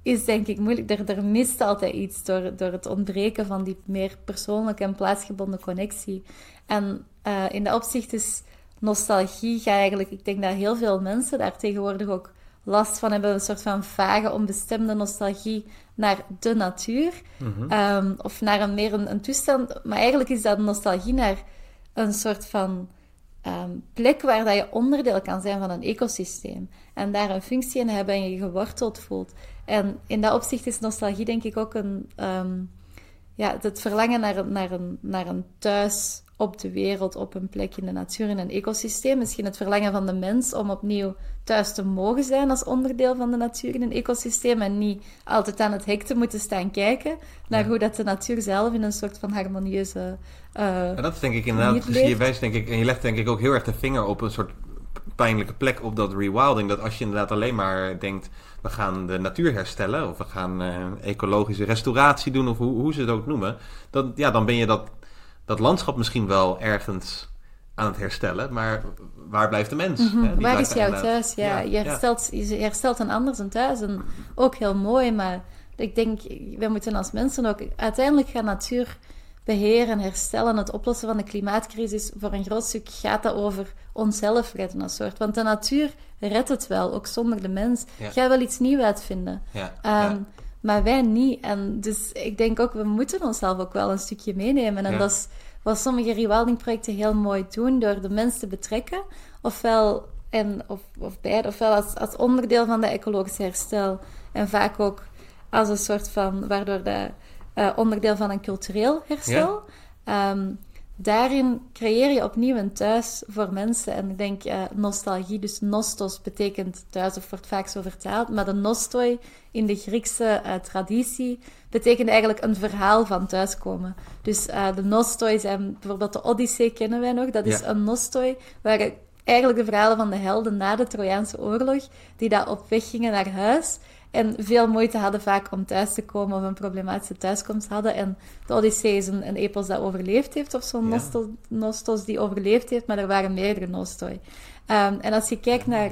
is denk ik moeilijk. Er, er mist altijd iets door, door het ontbreken van die meer persoonlijke en plaatsgebonden connectie. En eh, in dat opzicht is nostalgie, ga eigenlijk, ik denk dat heel veel mensen daar tegenwoordig ook last van hebben, een soort van vage, onbestemde nostalgie naar de natuur. Ehm, of naar een meer een, een toestand. Maar eigenlijk is dat nostalgie naar een soort van ehm, plek waar dat je onderdeel kan zijn van een ecosysteem. En daar een functie in hebben en je geworteld voelt. En in dat opzicht is nostalgie denk ik ook een... ehm, ja, het verlangen naar, naar, een, naar een thuis op de wereld, op een plek in de natuur, in een ecosysteem. Misschien het verlangen van de mens om opnieuw thuis te mogen zijn als onderdeel van de natuur in een ecosysteem en niet altijd aan het hek te moeten staan kijken naar hoe dat de natuur zelf in een soort van harmonieuze... eh, En dat is denk ik inderdaad, dus je wijst denk ik, en je legt denk ik ook heel erg de vinger op een soort pijnlijke plek op dat rewilding. Dat als je inderdaad alleen maar denkt, we gaan de natuur herstellen, of we gaan eh, ecologische restauratie doen, of hoe, hoe ze het ook noemen, dan, ja, dan ben je dat, dat landschap misschien wel ergens aan het herstellen, maar waar blijft de mens? hè? Die Waar is jouw thuis? Ja, je, herstelt, je herstelt een ander zijn thuis. En ook heel mooi, maar ik denk, we moeten als mensen ook uiteindelijk gaan natuur beheren en herstellen. Het oplossen van de klimaatcrisis, voor een groot stuk gaat dat over onszelf redden. Een soort. Want de natuur redt het wel, ook zonder de mens. Ja. Ga wel iets nieuws uitvinden. Ja, Ehm, ja. Maar wij niet. En dus ik denk ook, we moeten onszelf ook wel een stukje meenemen. En Ja. dat is wat sommige rewilding-projecten heel mooi doen, door de mens te betrekken. Ofwel, en, of, of beide, ofwel als, als onderdeel van de ecologische herstel. En vaak ook als een soort van, waardoor de eh, onderdeel van een cultureel herstel. Ehm, daarin creëer je opnieuw een thuis voor mensen. En ik denk eh, nostalgie, dus nostos betekent thuis, of wordt vaak zo vertaald. Maar de nostoi in de Griekse eh, traditie betekent eigenlijk een verhaal van thuiskomen. Dus eh, de nostoi zijn, bijvoorbeeld de Odyssee kennen wij nog. Dat is Ja. een nostoi waar eigenlijk de verhalen van de helden na de Trojaanse oorlog, die daar op weg gingen naar huis. En veel moeite hadden vaak om thuis te komen of een problematische thuiskomst hadden. En de Odyssee is een, een epos dat overleefd heeft, of zo'n Ja. nostos, nostos die overleefd heeft, maar er waren meerdere nostoi. Ehm, en als je kijkt naar...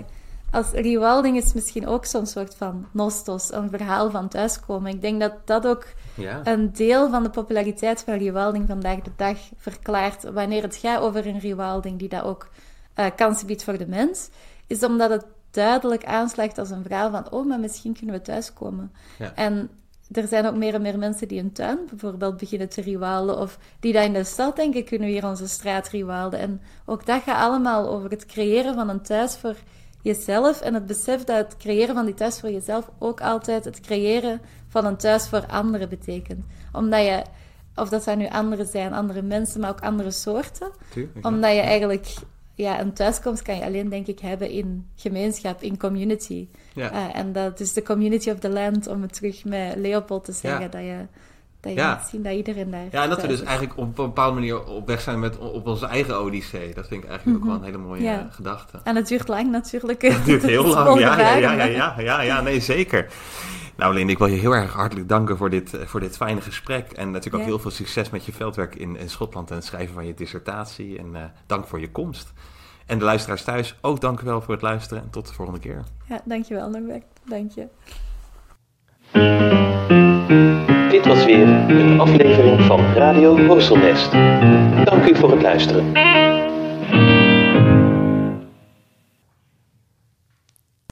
Als rewilding is misschien ook zo'n soort van nostos, een verhaal van thuiskomen. Ik denk dat dat ook Ja. een deel van de populariteit van rewilding vandaag de dag verklaart wanneer het gaat over een rewilding die dat ook eh, kansen biedt voor de mens, is omdat het duidelijk aanslaagt als een verhaal van oh, maar misschien kunnen we thuiskomen. Ja. En er zijn ook meer en meer mensen die een tuin bijvoorbeeld beginnen te rewilden of die dat in de stad denken, kunnen we hier onze straat rewilden. En ook dat gaat allemaal over het creëren van een thuis voor jezelf en het besef dat het creëren van die thuis voor jezelf ook altijd het creëren van een thuis voor anderen betekent. Omdat je, of dat zijn nu anderen zijn, andere mensen, maar ook andere soorten. Tuurlijk. Omdat je eigenlijk, ja, een thuiskomst kan je alleen denk ik hebben in gemeenschap, in community. Ja. Eh, en dat is de community of the land, om het terug met Leopold te zeggen, Ja. dat je, dat je Ja. zien dat iedereen daar Ja, en dat we dus is. eigenlijk op een bepaalde manier op weg zijn met op onze eigen odyssee. Dat vind ik eigenlijk ook wel een hele mooie Mhm. Ja. gedachte. En het duurt lang natuurlijk. Het duurt heel lang. Ja, ja, ja, ja, ja, ja, nee, zeker. Nou, Linde, ik wil je heel erg hartelijk danken voor dit, eh, voor dit fijne gesprek. En natuurlijk ook Ja. heel veel succes met je veldwerk in, in Schotland en het schrijven van je dissertatie. En eh, dank voor je komst. En de luisteraars thuis, ook dank u wel voor het luisteren. En tot de volgende keer. Ja, dankjewel Norbert. Dank je. Dit was weer een aflevering van Radio Horselnest. Dank u voor het luisteren.